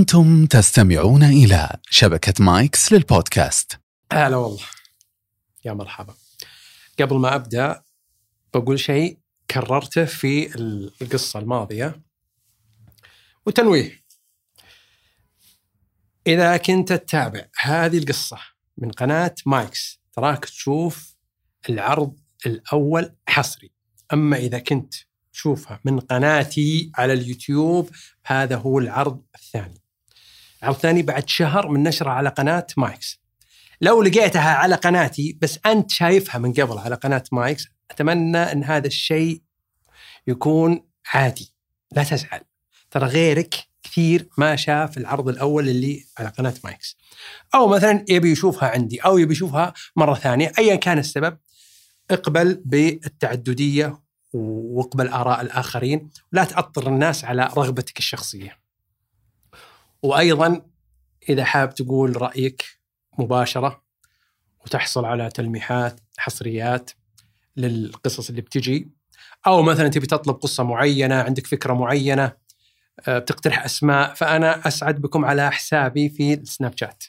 أنتم تستمعون إلى شبكة مايكس للبودكاست. هلا والله. يا مرحبا. قبل ما أبدأ بقول شيء كررته في القصة الماضية. وتنويه. إذا كنت تتابع هذه القصة من قناة مايكس تراك تشوف العرض الأول حصري. أما إذا كنت تشوفها من قناتي على اليوتيوب هذا هو العرض الثاني. العرض الثاني بعد شهر من نشره على قناة مايكس. لو لقيتها على قناتي بس أنت شايفها من قبل على قناة مايكس أتمنى إن هذا الشيء يكون عادي. لا تزعل. ترى غيرك كثير ما شاف العرض الأول اللي على قناة مايكس. أو مثلا يبي يشوفها عندي أو يبي يشوفها مرة ثانية. ايا كان السبب اقبل بالتعددية واقبل آراء الآخرين. لا تعطر الناس على رغبتك الشخصية. وأيضا إذا حاب تقول رأيك مباشرة وتحصل على تلميحات حصريات للقصص اللي بتجي أو مثلا تبي تطلب قصة معينة عندك فكرة معينة آه، بتقترح أسماء فأنا أسعد بكم على حسابي في السناب شات.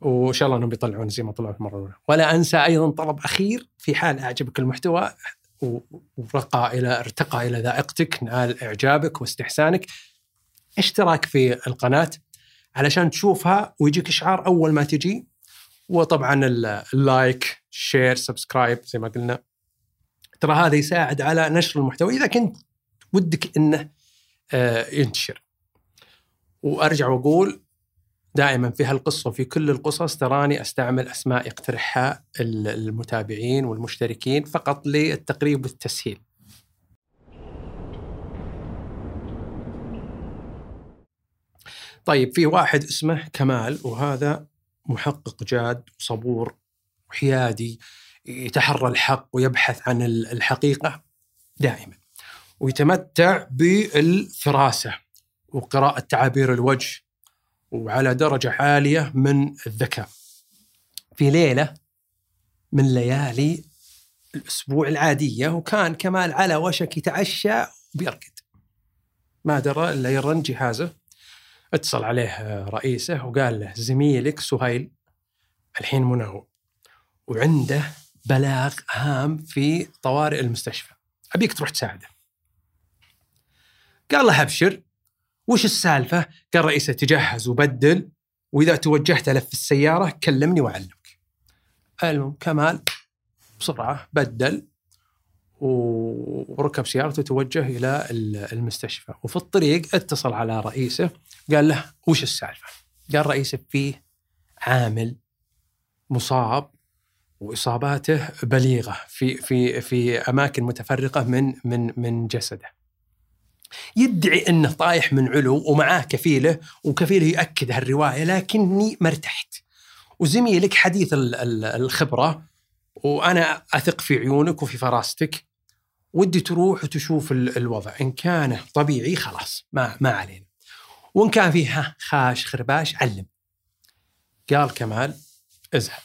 وإن شاء الله إنهم بيطلعون زي ما طلعوا المرة الأولى. ولا أنسى أيضا طلب أخير في حال أعجبك المحتوى ورقى إلى ارتقى إلى ذائقتك نال إعجابك واستحسانك. اشتراك في القناة علشان تشوفها ويجيك إشعار أول ما تجي. وطبعا ال like share subscribe زي ما قلنا. ترى هذا يساعد على نشر المحتوى إذا كنت ودك إنه آه، ينتشر. وأرجع وأقول دائما في هالقصة وفي كل القصص تراني أستعمل أسماء يقترحها المتابعين والمشتركين فقط للتقريب والتسهيل. طيب في واحد اسمه كمال وهذا محقق جاد وصبور وحيادي يتحرى الحق ويبحث عن الحقيقة دائما ويتمتع بالفراسة وقراءة تعابير الوجه وعلى درجة عالية من الذكاء. في ليلة من ليالي الأسبوع العادية وكان كمال على وشك يتعشى وبيرقد. ما درى إلا يرن جهازه اتصل عليه رئيسه وقال له زميلك سهيل الحين مناوب وعنده بلاغ هام في طوارئ المستشفى. أبيك تروح تساعده. قال له أبشر. وش السالفة؟ قال رئيسه تجهز وبدل وإذا توجهت في السيارة كلمني وأعلمك. المهم كمال بسرعة بدل. وركب سيارته وتوجه إلى المستشفى وفي الطريق اتصل على رئيسه قال له وش السالفة؟ قال رئيسه فيه عامل مصاب وإصاباته بليغة في في في أماكن متفرقة من من من جسده. يدعي إنه طايح من علو ومعاه كفيله وكفيله ياكد هالرواية لكني ما ارتحت. وزميلك حديث الخبرة وأنا أثق في عيونك وفي فراستك. ودي تروح وتشوف الوضع. إن كان طبيعي خلاص ما ما علينا. وإن كان فيه خاش خرباش علم. قال كمال اذهب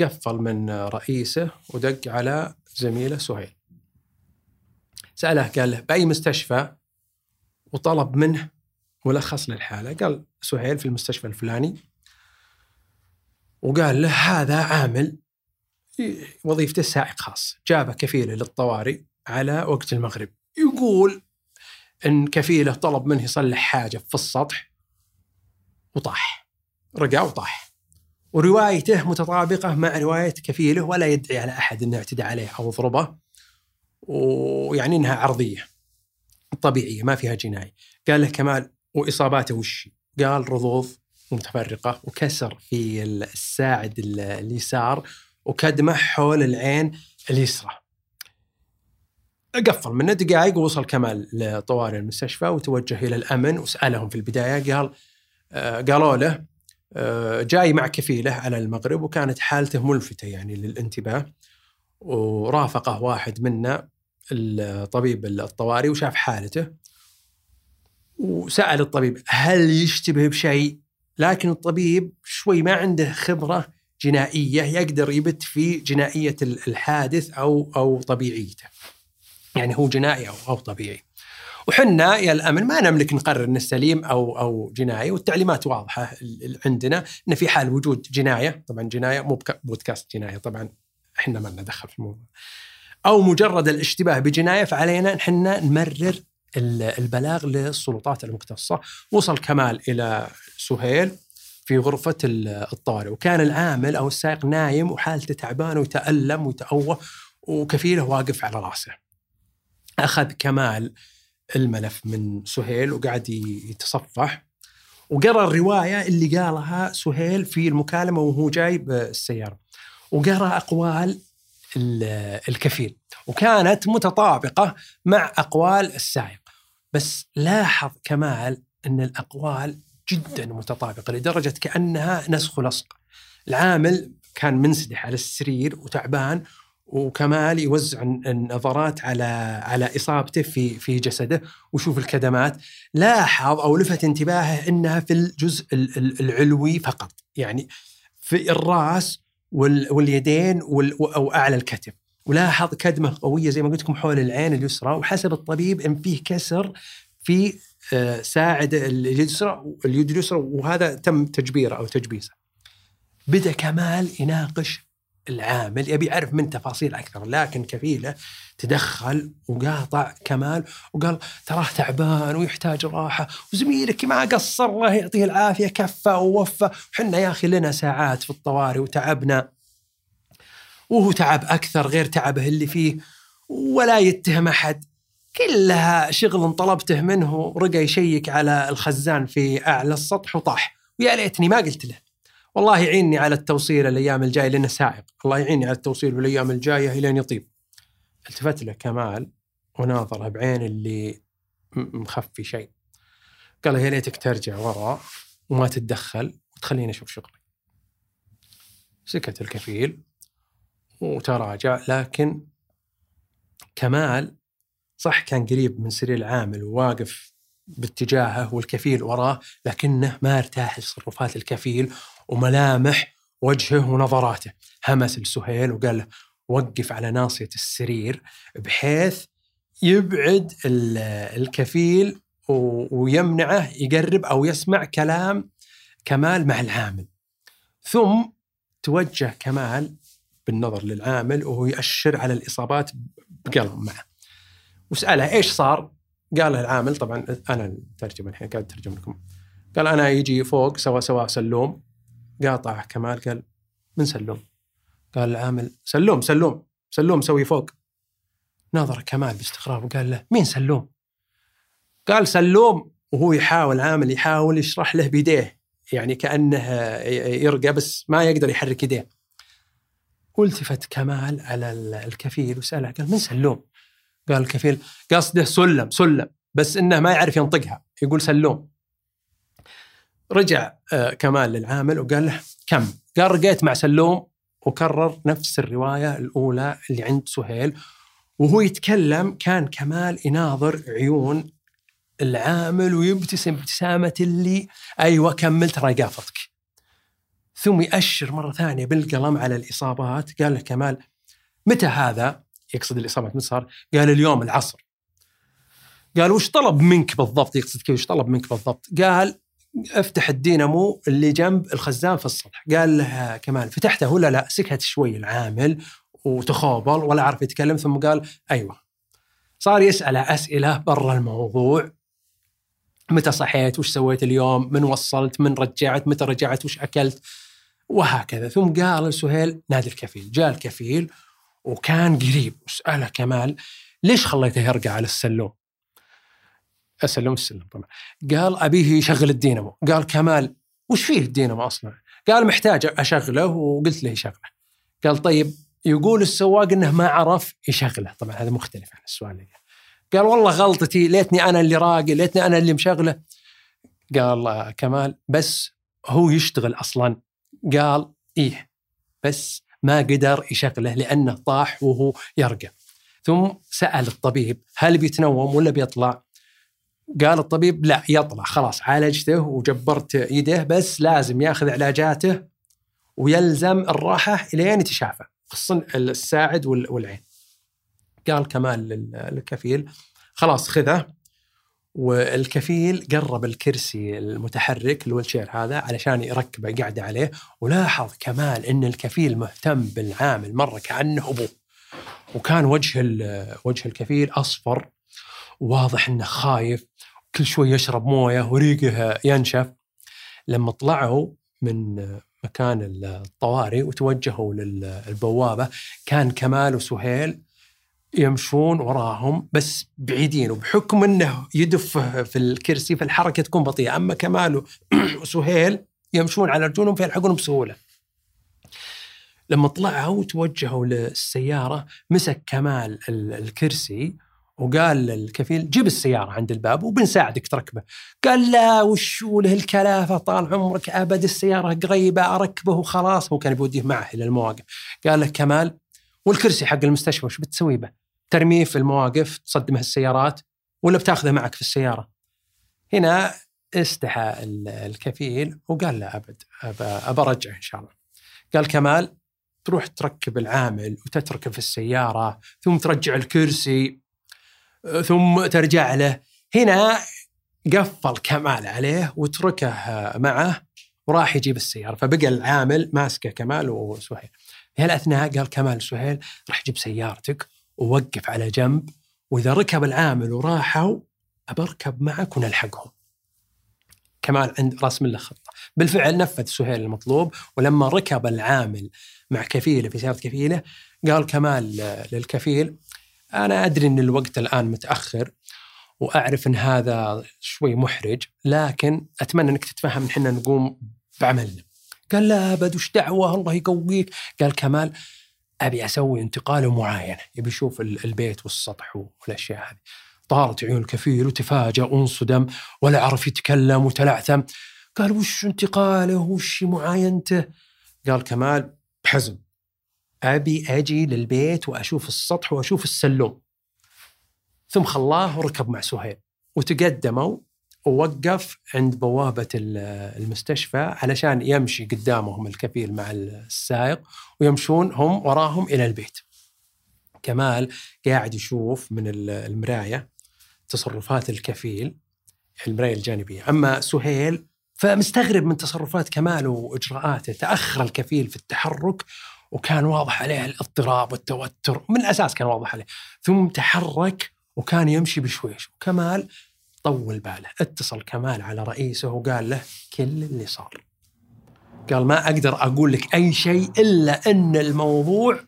قفل من رئيسه ودق على زميله سهيل. سأله قال له بأي مستشفى؟ وطلب منه ملخص للحالة. قال سهيل في المستشفى الفلاني. وقال له هذا عامل وظيفته سائق خاص. جابه كفيلة للطوارئ على وقت المغرب. يقول إن كفيلة طلب منه يصلح حاجة في السطح وطاح. رقع وطاح. وروايته متطابقة مع رواية كفيلة ولا يدعي على أحد إنه اعتدى عليه أو ضربه. ويعني إنها عرضية. طبيعية ما فيها جنايه قال له كمال وإصاباته وش؟ قال رضوض متفرقة وكسر في الساعد اليسار وكدمه حول العين اليسرى. قفل منه دقائق ووصل كمال لطوارئ المستشفى وتوجه إلى الأمن وسألهم في البداية قال آه قالوا له آه جاي مع كفيله على المغرب وكانت حالته ملفتة يعني للانتباه. ورافقه واحد منا الطبيب الطوارئ وشاف حالته. وسأل الطبيب هل يشتبه بشيء؟ لكن الطبيب شوي ما عنده خبرة جنائية يقدر يبت في جنائية الحادث أو أو طبيعيته. يعني هو جنائي أو أو طبيعي. وحنا يا الأمن ما نملك نقرر انه سليم أو أو جنايي والتعليمات واضحة عندنا إن في حال وجود جناية طبعا جناية مو بودكاست جناية طبعا إحنا ما لنا دخل في الموضوع أو مجرد الاشتباه بجناية فعلينا إحنا نمرر ال- البلاغ للسلطات المختصة وصل كمال إلى سهيل في غرفة ال- الطوارئ وكان العامل أو السائق نايم وحالته تعبانة ويتألم ويتأوه وكفيله واقف على رأسه. أخذ كمال الملف من سهيل وقعد يتصفح وقرأ الرواية اللي قالها سهيل في المكالمة وهو جاي بالسيارة وقرأ أقوال ال- الكفيل وكانت متطابقة مع أقوال السائق. بس لاحظ كمال أن الأقوال جدا متطابقة لدرجة كأنها نسخ ولصق العامل كان منسدح على السرير وتعبان وكمال يوزع النظرات على على إصابته في في جسده ويشوف الكدمات. لاحظ أو لفت انتباهه إنها في الجزء ال- ال- العلوي فقط يعني في الراس وال- واليدين وال- أو أعلى الكتف. ولاحظ كدمة قوية زي ما قلت لكم حول العين اليسرى وحسب الطبيب إن فيه كسر في ساعد اليد اليسرى اليد اليسرى وهذا تم تجبيره أو تجبيسه. بدأ كمال يناقش العامل يبي يعرف من تفاصيل أكثر لكن كفيلة تدخل وقاطع كمال وقال تراه تعبان ويحتاج راحة وزميلك ما قصر الله يعطيه العافية كفى ووفى وحنا يا أخي لنا ساعات في الطوارئ وتعبنا وهو تعب أكثر غير تعبه اللي فيه ولا يتهم أحد كلها شغل طلبته منه رقى يشيك على الخزان في أعلى السطح وطاح. ويا ليتني ما قلت له. والله يعيني على التوصيل الأيام الجاية لأنه سائق. الله يعيني على التوصيل بالأيام الجاية الين يطيب. التفت له كمال وناظره بعين اللي مخفي شيء. قال يا ليتك ترجع ورا وما تتدخل وتخليني أشوف شغلي. سكت الكفيل وتراجع لكن كمال صح كان قريب من سرير العامل وواقف باتجاهه والكفيل وراه لكنه ما ارتاح لتصرفات الكفيل وملامح وجهه ونظراته. همس لسهيل وقال له وقف على ناصية السرير بحيث يبعد ال- الكفيل ويمنعه يقرب أو يسمع كلام كمال مع العامل. ثم توجه كمال بالنظر للعامل وهو يأشر على الإصابات بقلم معه. وسأله إيش صار؟ قال له العامل طبعا أنا الترجمة الحين قاعد أترجم لكم. قال أنا يجي فوق سوا سوا سلوم. قاطع كمال قال من سلوم؟ قال العامل سلوم سلوم سلوم سوي فوق. نظر كمال باستغراب وقال له مين سلوم؟ قال سلوم وهو يحاول عامل يحاول يشرح له بيديه. يعني كأنه يرقى بس ما يقدر يحرك يديه. والتفت كمال على الكفيل وسأله قال من سلوم؟ قال الكفيل قصده سلم سلم بس إنه ما يعرف ينطقها. يقول سلوم. رجع آه، كمال للعامل وقال له كم؟ قال رقيت مع سلوم وكرر نفس الرواية الأولى اللي عند سهيل. وهو يتكلم كان كمال يناظر عيون العامل ويبتسم ابتسامة اللي أيوة كملت ترى قافتك ثم يأشر مرة ثانية بالقلم على الإصابات. قال له كمال متى هذا؟ يقصد الإصابات متى صار قال اليوم العصر. قال وش طلب منك بالضبط؟ يقصد كيف وش طلب منك بالضبط؟ قال افتح الدينامو اللي جنب الخزان في السطح قال له كمال فتحته ولا لا؟ سكت شوي العامل وتخوبل ولا عرف يتكلم ثم قال أيوه. صار يسأل أسئلة برا الموضوع. متى صحيت؟ وش سويت اليوم؟ من وصلت؟ من رجعت؟ متى رجعت؟ وش أكلت؟ وهكذا. ثم قال لسهيل نادي الكفيل. جاء الكفيل وكان قريب. وسأله كمال ليش خليته يرقع على السلوم؟ السلوم السلم طبعا. قال أبيه يشغل الدينامو. قال كمال وش فيه الدينامو أصلا؟ قال محتاج أشغله وقلت له يشغله. قال طيب يقول السواق إنه ما عرف يشغله. طبعا هذا مختلف عن السؤال اللي قال والله غلطتي ليتني أنا اللي راقي ليتني أنا اللي مشغله. قال كمال بس هو يشتغل أصلا. قال إيه بس ما قدر يشغله لأنه طاح وهو يرقى. ثم سأل الطبيب هل بيتنوم ولا بيطلع؟ قال الطبيب لا يطلع. خلاص عالجته وجبرت يده بس لازم يأخذ علاجاته ويلزم الراحة إلين يتشافى خصوصا الساعد والعين. قال كمال للكفيل خلاص خذه. والكفيل قرب الكرسي المتحرك الويلشير هذا علشان يركبه قاعدة عليه ولاحظ كمال إن الكفيل مهتم بالعامل مره كأنه أبوه. وكان وجه وجه الكفيل أصفر واضح إنه خايف كل شوي يشرب موية وريقه ينشف. لما طلعوا من مكان الطوارئ وتوجهوا للبوابه كان كمال وسهيل. يمشون وراهم بس بعيدين وبحكم إنه يدف في الكرسي فالحركة تكون بطيئة أما كمال وسهيل يمشون على رجولهم فيلحقونهم بسهولة. لما طلعوا وتوجهوا للسيارة مسك كمال ال- الكرسي وقال للكفيل جيب السيارة عند الباب وبنساعدك تركبه. قال لا وشو له الكلافه طال عمرك أبد السيارة قريبة أركبه وخلاص هو كان بيوديه معه إلى المواقف. قال له كمال والكرسي حق المستشفى وش بتسوي به؟ ترميه في المواقف تصدمه السيارات ولا بتاخذه معك في السيارة؟ هنا استحى ال- الكفيل وقال لا أبد ابى أبى أرجعه إن شاء الله. قال كمال تروح تركب العامل وتتركه في السيارة ثم ترجع الكرسي ثم ترجع له هنا قفل كمال عليه وتركه معه وراح يجيب السيارة فبقى العامل ماسكه كمال وسهيل. هالاثناء قال كمال سهيل راح جيب سيارتك ووقف على جنب وإذا ركب العامل وراحوا أبركب معك ونلحقهم. كمال عند رسم له خطه، بالفعل نفذ سهيل المطلوب ولما ركب العامل مع كفيلة في سيارة كفيلة قال كمال للكفيل أنا أدري إن الوقت الآن متأخر وأعرف إن هذا شوي محرج لكن أتمنى إنك تتفهم إن إحنا نقوم بعملنا. قال لا أبد وش دعوة؟ الله يقويك. قال كمال أبي أسوي انتقال معاينه يبي يشوف ال- البيت والسطح والأشياء هذه. طارت عيون الكفيل وتفاجأ وانصدم ولا عرف يتكلم وتلعثم. قال وش انتقاله؟ وش معاينته؟ قال كمال بحزم أبي أجي للبيت وأشوف السطح وأشوف السلوم. ثم خلاه وركب مع سهيل. وتقدموا ووقف عند بوابة ال- المستشفى علشان يمشي قدامهم الكفيل مع السائق ويمشون هم وراهم إلى البيت. كمال قاعد يشوف من ال- المراية تصرفات الكفيل المراية الجانبية. أما سهيل فمستغرب من تصرفات كمال وإجراءاته. تأخر الكفيل في التحرك وكان واضح عليه الاضطراب والتوتر. من الأساس كان واضح عليه. ثم تحرك وكان يمشي بشويش. وكمال طول باله اتصل كمال على رئيسه وقال له كل اللي صار. قال ما أقدر أقول لك أي شيء إلا أن الموضوع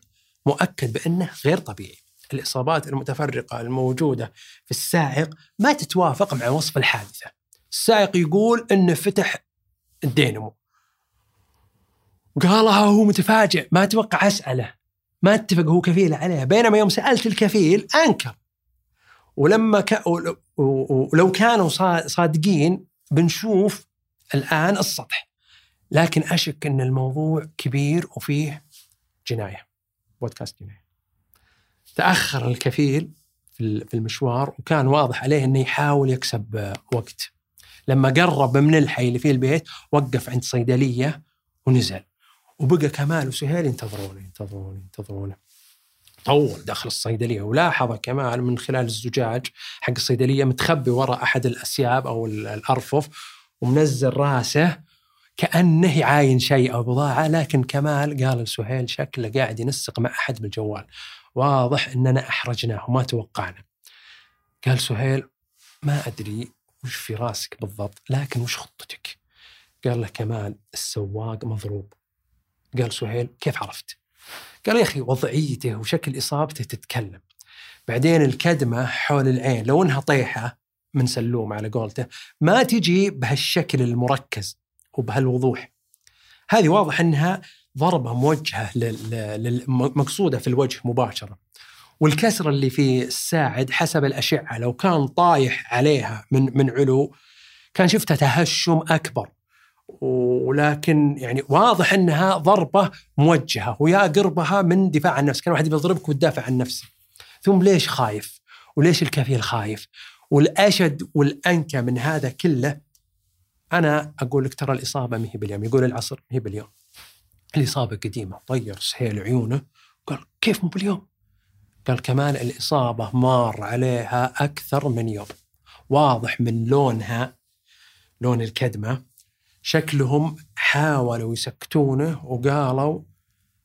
مؤكد بأنه غير طبيعي. الإصابات المتفرقة الموجودة في السائق ما تتوافق مع وصف الحادثة. السائق يقول أنه فتح الدينمو قالها هو متفاجئ ما توقع أسأله. ما اتفق هو كفيل عليها بينما يوم سألت الكفيل أنكر. ولما ك... ولو كانوا صا- صادقين بنشوف الآن السطح. لكن أشك أن الموضوع كبير وفيه جناية. بودكاست جناية. تأخر الكفيل في ال- في المشوار وكان واضح عليه أنه يحاول يكسب آه، وقت. لما قرب من الحي اللي فيه البيت وقف عند صيدلية ونزل. وبقى كمال وسهيل ينتظرونه ينتظرونه ينتظرونه طول داخل الصيدلية. ولاحظ كمال من خلال الزجاج حق الصيدلية متخبي وراء أحد الأسياب أو ال- الأرفف ومنزل رأسه كأنه يعاين شيء أو بضاعة. لكن كمال قال لسهيل شكله قاعد ينسق مع أحد بالجوال. واضح إننا أحرجناه وما توقعنا. قال سهيل ما أدري وش في راسك بالضبط لكن وش خطتك؟ قال له كمال السواق مضروب. قال سهيل كيف عرفت؟ قال يا أخي وضعيته وشكل إصابته تتكلم. بعدين الكدمة حول العين لو انها طيحة من سلوم على قولته ما تجي بهالشكل المركز وبهالوضوح. هذه واضح إنها ضربة موجهة مقصودة في الوجه مباشرة. والكسر اللي في الساعد حسب الأشعة لو كان طايح عليها من من علو كان شفتها تهشم أكبر. ولكن يعني واضح انها ضربة موجهة ويا قربها من دفاع عن النفس كان واحد بيضربك وتدافع عن نفسه ثم ليش خايف؟ وليش الكفيل خايف؟ والأشد والأنكى من هذا كله أنا أقول لك ترى الإصابة ما هي باليوم. يقول العصر ما هي باليوم. الإصابة قديمة. طير سهيل عيونه. قال كيف مو باليوم؟ قال كمان الإصابة مار عليها أكثر من يوم. واضح من لونها لون الكدمة. شكلهم حاولوا يسكتونه وقالوا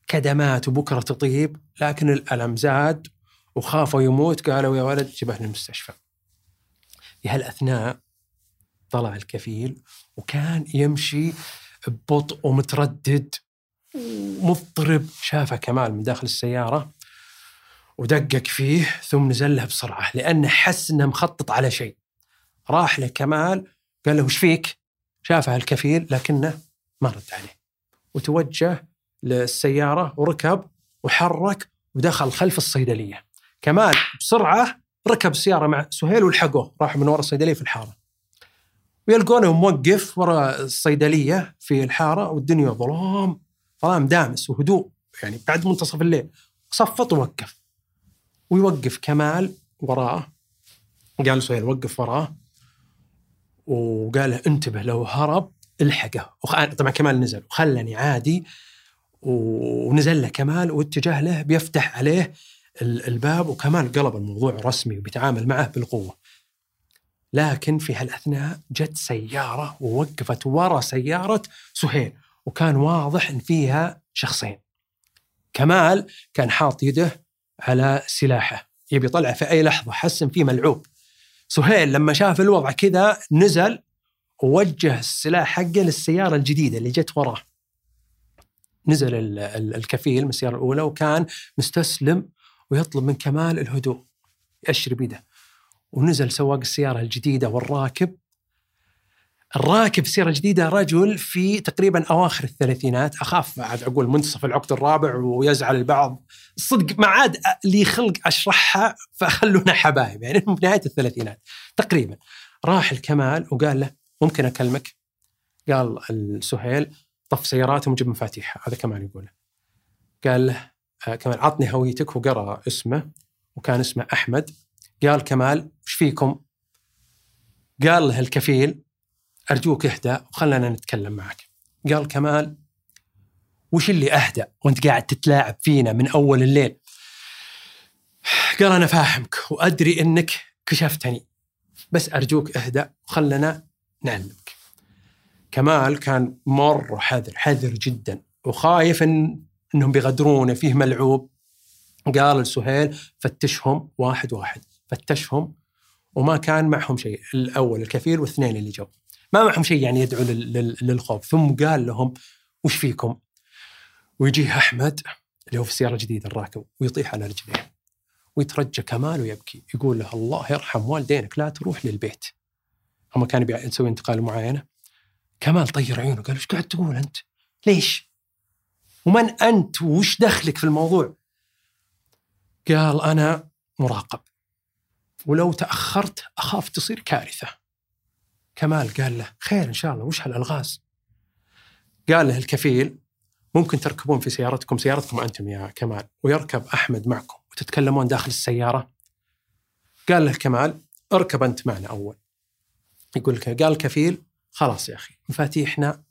كدمات وبكرة تطيب لكن الألم زاد وخافوا يموت قالوا يا ولد جبه للمستشفى في هالأثناء طلع الكفيل وكان يمشي ببطء ومتردد ومضطرب. شافه كمال من داخل السيارة ودقق فيه ثم نزل له بسرعة لأنه حس أنه مخطط على شيء. راح له كمال قال له وش فيك؟ شافه الكفيل لكنه ما رد عليه. وتوجه للسيارة وركب وحرك ودخل خلف الصيدلية. كمال بسرعة ركب السيارة مع سهيل ولحقوه راح من وراء الصيدلية في الحارة. ويلقونه موقف وراء الصيدلية في الحارة والدنيا ظلام ظلام دامس وهدوء يعني بعد منتصف الليل. صفط ووقف. ويوقف كمال وراءه قال سهيل وقف وراه. وقال له انتبه لو هرب الحقه. وخ... طبعا كمال نزل. وخلني عادي. ونزل له كمال واتجه له بيفتح عليه الباب. وكمال قلب الموضوع رسمي وبيتعامل معه بالقوة. لكن في هالاثناء جت سيارة ووقفت ورا سيارة سهيل. وكان واضح إن فيها شخصين. كمال كان حاط يده على سلاحه. يبي يطلعه في أي لحظة. حس إن فيه ملعوب. سهيل لما شاف الوضع كذا نزل ووجه السلاح حقه للسيارة الجديدة اللي جت وراه. نزل الكفيل من السيارة الأولى وكان مستسلم ويطلب من كمال الهدوء يأشر بيده ونزل سواق السيارة الجديدة والراكب الراكب السيارة الجديدة رجل في تقريبا أواخر الثلاثينات. أخاف عاد أقول منتصف العقد الرابع ويزعل البعض. الصدق ما عاد لي خلق أشرحها فخلونا حبايب يعني في نهاية الثلاثينات. تقريبا. راح الكمال وقال له ممكن أكلمك؟ قال السهيل طف سياراتهم وجيب مفاتيحها هذا كمال يقوله. قال له آه، كمال عطني هويتك وقرأ اسمه وكان اسمه أحمد. قال كمال وش فيكم؟ قال له الكفيل أرجوك اهدى وخلنا نتكلم معك. قال كمال وش اللي اهدى وأنت قاعد تتلاعب فينا من أول الليل؟ قال أنا فاهمك وأدري إنك كشفتني بس أرجوك اهدى وخلنا نعلمك. كمال كان مره حذر حذر جدا وخايف ان إنهم بيغدرونه فيه ملعوب قال لسهيل فتشهم واحد واحد فتشهم وما كان معهم شيء الأول الكفيل والاثنين اللي جو ما معهم شيء يعني يدعو للخوف. ثم قال لهم وش فيكم؟ ويجيه أحمد اللي هو في السيارة الجديدة الراكب ويطيح على رجليه. ويترجى كمال ويبكي. يقول له الله يرحم والدينك لا تروح للبيت. هم كان يسوي انتقال معاينة. كمال طير عيونه قال إيش قاعد تقول أنت؟ ليش؟ ومن أنت؟ وش دخلك في الموضوع؟ قال أنا مراقب. ولو تأخرت أخاف تصير كارثة. كمال قال له خير إن شاء الله وش هالألغاز؟ قال له الكفيل ممكن تركبون في سيارتكم سيارتكم أنتم يا كمال ويركب أحمد معكم وتتكلمون داخل السيارة. قال له كمال اركب أنت معنا أول. يقول لك قال الكفيل خلاص يا أخي مفاتيحنا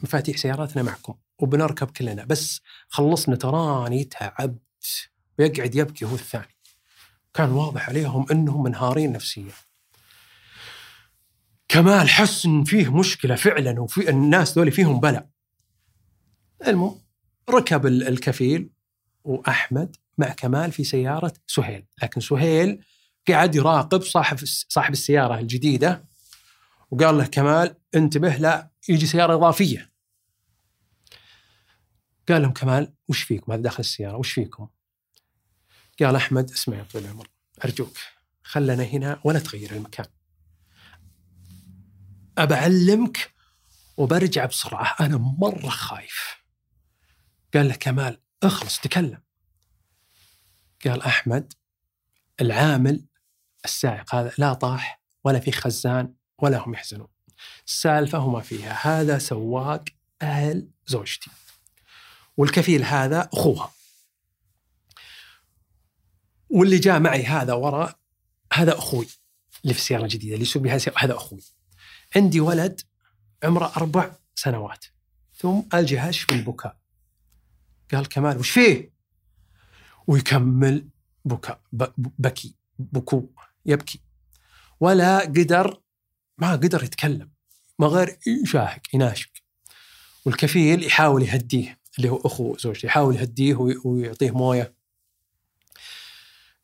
مفاتيح سياراتنا معكم وبنركب كلنا بس خلصنا تراني تعبت ويقعد يبكي هو الثاني. كان واضح عليهم إنهم منهارين نفسيا. كمال حس ان فيه مشكلة فعلا وفي الناس ذولي فيهم بلاء. المهم ركب الكفيل وأحمد مع كمال في سيارة سهيل. لكن سهيل قاعد يراقب صاحب صاحب السيارة الجديدة وقال له كمال انتبه لا يجي سيارة إضافية. قال لهم كمال وش فيكم؟ هذا داخل السيارة وش فيكم؟ قال أحمد اسمع يا طويل العمر أرجوك خلنا هنا ولا تغير المكان. أبعلمك وبرجع بسرعة. أنا مرة خايف. قال له كمال اخلص تكلم. قال أحمد العامل السائق هذا لا طاح ولا في خزان ولا هم يحزنون. السالفة وما فيها. هذا سواق أهل زوجتي. والكفيل هذا أخوها. واللي جاء معي هذا وراء هذا أخوي اللي في السيارة الجديدة اللي يسوق بها هذا أخوي. عندي ولد عمره أربع سنوات. ثم الجهش بالبكاء قال كمال وش فيه؟ ويكمل بكاء بكي بكو يبكي. ولا قدر ما قدر يتكلم. ما غير يشاهق يناشق والكفيل يحاول يهديه اللي هو أخو زوجته يحاول يهديه ويعطيه موية.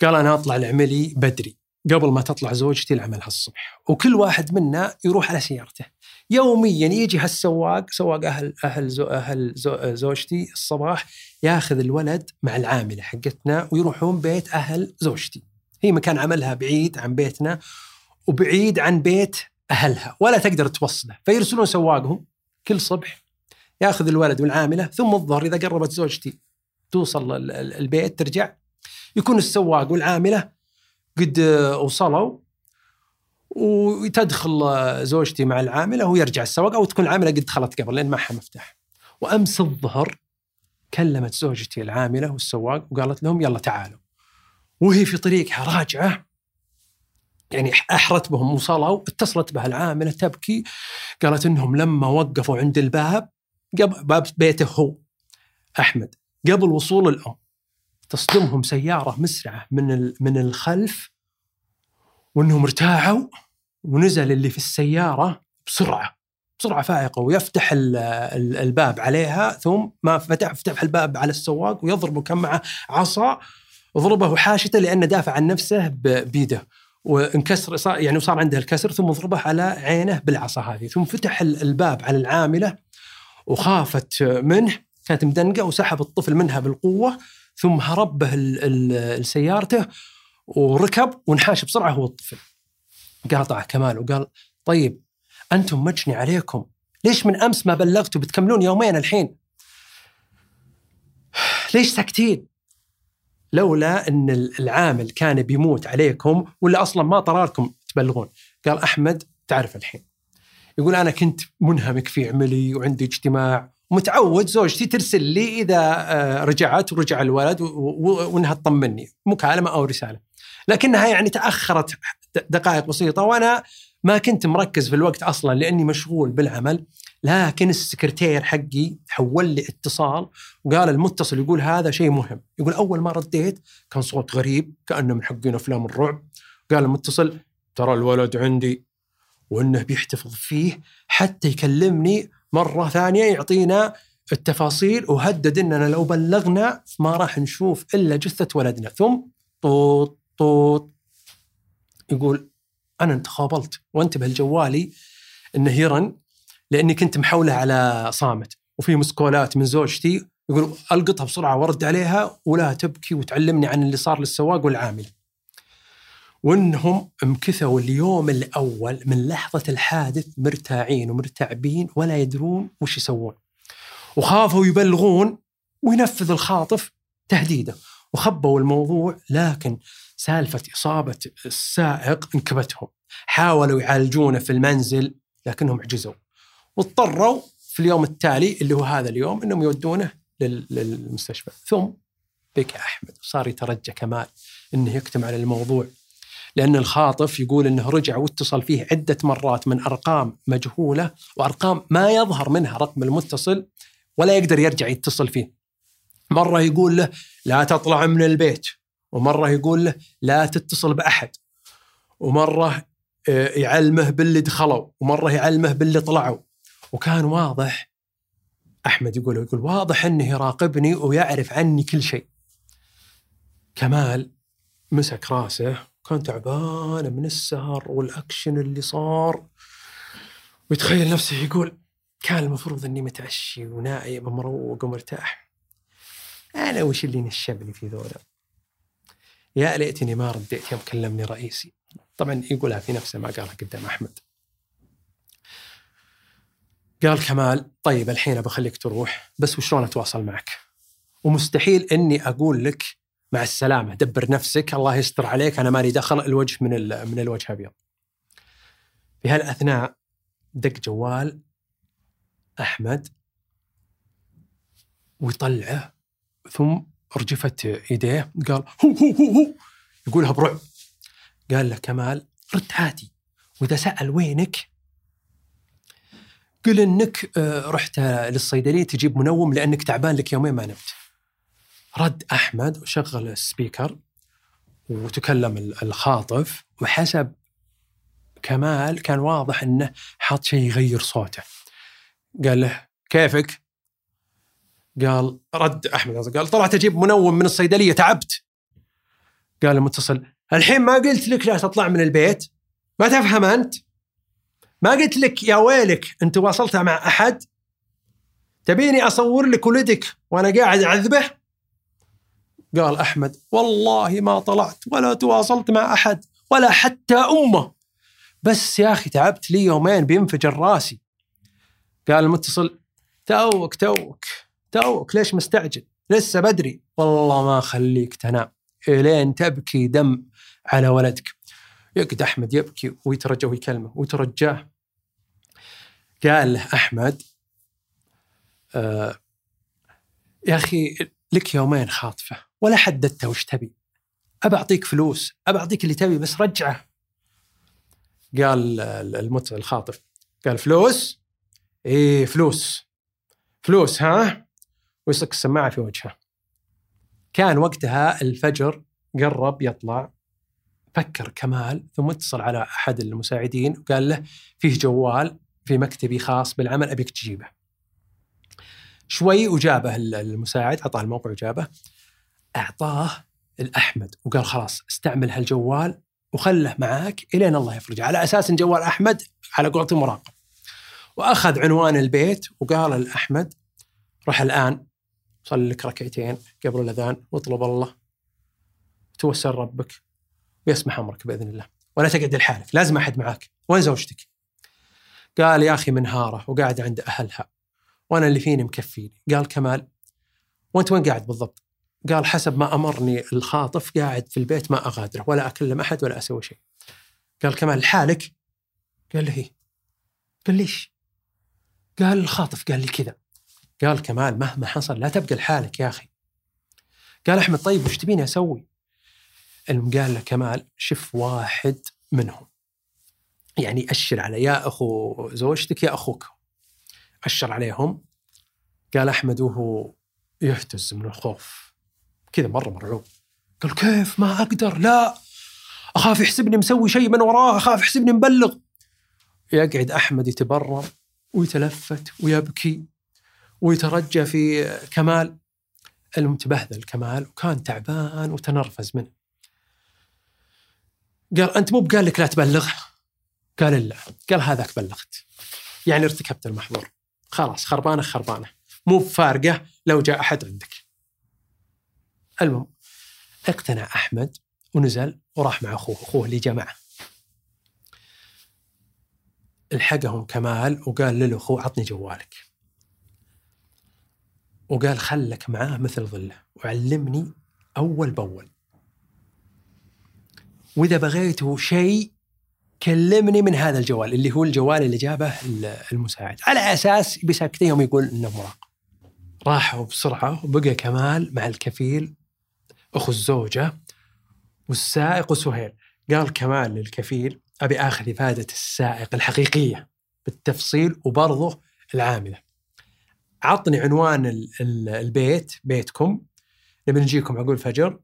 قال أنا أطلع العملي بدري. قبل ما تطلع زوجتي لعملها الصبح. وكل واحد منا يروح على سيارته. يوميا يجي هالسواق سواق أهل أهل زو أهل زو زوجتي الصباح ياخذ الولد مع العاملة حقتنا ويروحون بيت أهل زوجتي. هي مكان عملها بعيد عن بيتنا وبعيد عن بيت أهلها ولا تقدر توصله. فيرسلون سواقهم كل صبح ياخذ الولد والعاملة ثم الظهر إذا قربت زوجتي توصل البيت ترجع. يكون السواق والعاملة قد وصلوا وتدخل زوجتي مع العامله ويرجع السواق أو تكون العاملة قد دخلت قبل لأن معها مفتاح. وأمس الظهر كلمت زوجتي العاملة والسواق وقالت لهم يلا تعالوا. وهي في طريقها راجعة يعني أحرت بهم وصلوا اتصلت بها العاملة تبكي قالت إنهم لما وقفوا عند الباب باب بيته هو أحمد قبل وصول الأم تصدمهم سيارة مسرعة من من الخلف وإنهم ارتاعوا ونزل اللي في السيارة بسرعة بسرعة فائقة ويفتح الباب عليها ثم ما فتح فتح الباب على السواق ويضربه كم معه عصا ضربه حاشته لأنه دافع عن نفسه بيده وانكسر يعني وصار عنده الكسر ثم ضربه على عينه بالعصا هذه ثم فتح الباب على العاملة وخافت منه كانت مدنقة وسحب الطفل منها بالقوة ثم هرب به لسيارته وركب وانحاش بسرعة هو الطفل. قاطع كمال وقال طيب أنتم مجني عليكم. ليش من أمس ما بلغتوا بتكملون يومين الحين؟ ليش ساكتين؟ لولا إن العامل كان بيموت عليكم ولا أصلا ما طراركم تبلغون. قال أحمد تعرف الحين. يقول أنا كنت منهمك في عملي وعندي اجتماع متعود زوجتي ترسل لي إذا آه، رجعت ورجع الولد وإنها تطمني. مكالمه أو رسالة. لكنها يعني تأخرت دقائق بسيطة وأنا ما كنت مركز في الوقت أصلا لأني مشغول بالعمل. لكن السكرتير حقي حول لي اتصال وقال المتصل يقول هذا شيء مهم. يقول أول ما رديت كان صوت غريب كأنه من حقين أفلام الرعب. قال المتصل ترى الولد عندي وإنه بيحتفظ فيه حتى يكلمني مرة ثانية يعطينا التفاصيل وهدد إننا لو بلغنا ما راح نشوف إلا جثة ولدنا. ثم طوط طوط. يقول أنا تخابلت وانتبه لجوالي إنه يرن لأني كنت محوله على صامت وفي مسكولات من زوجتي. يقول ألقطها بسرعة وأرد عليها ولا تبكي وتعلمني عن اللي صار للسواق والعامل. وانهم مكثوا اليوم الأول من لحظة الحادث مرتاعين ومرتعبين ولا يدرون وش يسوون. وخافوا يبلغون وينفذ الخاطف تهديده وخبوا الموضوع لكن سالفة إصابة السائق انكبتهم. حاولوا يعالجونه في المنزل لكنهم عجزوا. واضطروا في اليوم التالي اللي هو هذا اليوم إنهم يودونه للمستشفى ثم بكى أحمد وصار يترجى كمال إنه يكتم على الموضوع لأن الخاطف يقول إنه رجع واتصل فيه عدة مرات من أرقام مجهولة وأرقام ما يظهر منها رقم المتصل ولا يقدر يرجع يتصل فيه. مرة يقول له لا تطلع من البيت ومرة يقول له لا تتصل بأحد ومرة آه، يعلمه باللي دخلوا ومرة يعلمه باللي طلعوا وكان واضح أحمد يقول يقول واضح إنه يراقبني ويعرف عني كل شيء. كمال مسك راسه كان تعبان من السهر والأكشن اللي صار ويتخيل نفسه يقول كان المفروض إني متعشي ونايم ومروق ومرتاح. أنا وش اللي نشبني في ذولا؟ يا ليتني ما رديت يوم كلمني رئيسي. طبعا يقولها في نفسه ما قالها قدام أحمد. قال كمال طيب الحين بخليك تروح بس وشلون أتواصل معك؟ ومستحيل إني أقول لك مع السلامة. دبر نفسك الله يستر عليك. أنا مالي دخل الوجه من من الوجه أبيض. في هالأثناء دق جوال أحمد ويطلعه ثم رجفت يديه قال هو هو هو هو. يقولها برعب. قال له كمال رد عادي. وإذا سأل وينك؟ قل إنك آه، رحت للصيدلية تجيب منوم لأنك تعبان لك يومين ما نمت. رد أحمد وشغل السبيكر وتكلم الخاطف وحسب كمال كان واضح إنه حاط شيء يغير صوته. قال له كيفك؟ قال رد أحمد. قال طلعت أجيب منوم من الصيدلية تعبت. قال المتصل الحين ما قلت لك لا تطلع من البيت؟ ما تفهم أنت؟ ما قلت لك يا ويلك أنت واصلت مع أحد؟ تبيني أصور لك ولدك وأنا قاعد أعذبه؟ قال أحمد والله ما طلعت ولا تواصلت مع أحد ولا حتى أمه. بس يا أخي تعبت لي يومين بينفجر راسي. قال المتصل توك توك توك ليش مستعجل؟ لسه بدري. والله ما خليك تنام. إلين تبكي دم على ولدك. يقعد أحمد يبكي ويترجى ويكلمه. ويترجاه قال له أحمد آه يا أخي لك يومين خاطفة. ولا حددت وش تبي. أبى أعطيك فلوس أبى أعطيك اللي تبي بس رجعه. قال المت الخاطف قال فلوس؟ إيه فلوس. فلوس ها؟ ويصك السماعة في وجهه. كان وقتها الفجر قرب يطلع. فكر كمال ثم اتصل على أحد المساعدين وقال له فيه جوال في مكتبي خاص بالعمل أبيك تجيبه. شوي وجابه المساعد اعطاه الموقع وجابه. أعطاه الأحمد وقال خلاص استعمل هالجوال وخله معاك إلين الله يفرجه على أساس إن جوال أحمد على قولته مراقب. وأخذ عنوان البيت وقال لاحمد روح الآن صلي لك ركعتين قبل الأذان واطلب الله توسل ربك ويسمح أمرك بإذن الله ولا تقعد لحالك لازم أحد معاك وين زوجتك؟ قال يا أخي منهارة وقاعدة عند أهلها وأنا اللي فيني مكفيني قال كمال وأنت وين قاعد بالضبط؟ قال حسب ما أمرني الخاطف قاعد في البيت ما أغادره ولا أكلم أحد ولا أسوي شيء. قال كمال لحالك؟ قال له هي. قال ليش؟ قال الخاطف قال لي كذا. قال كمال مهما حصل لا تبقى لحالك يا أخي. قال أحمد طيب وش تبيني أسوي؟ قال له كمال شف واحد منهم. يعني أشر على يا أخو زوجتك يا أخوك. أشر عليهم قال أحمد وهو يهتز من الخوف كذا مرة مرعوب. قال كيف ما أقدر؟ لا. أخاف يحسبني مسوي شيء من وراه أخاف يحسبني مبلغ. يقعد أحمد يتبرم ويتلفت ويبكي ويترجى في كمال. المتبهذل كمال وكان تعبان وتنرفز منه. قال أنت مو بقال لك لا تبلغ؟ قال لا. قال هذاك بلغت. يعني ارتكبت المحظور. خلاص خربانة خربانة. مو بفارقة لو جاء أحد عندك. المهم اقتنع أحمد ونزل وراح مع أخوه. أخوه اللي جاء معه الحقهم كمال وقال للأخو عطني جوالك. وقال خلك معاه مثل ظله. وعلمني أول بأول. وإذا بغيتوا شيء كلمني من هذا الجوال اللي هو الجوال اللي جابه المساعد. على أساس بساكتين يقول إنه مراقب. راحوا بسرعة وبقى كمال مع الكفيل أخو الزوجة والسائق وسهيل قال كمال للكفيل أبي آخذ إفادة السائق الحقيقية بالتفصيل وبرضه العاملة. عطني عنوان البيت بيتكم. نبي نجيكم عقول فجر.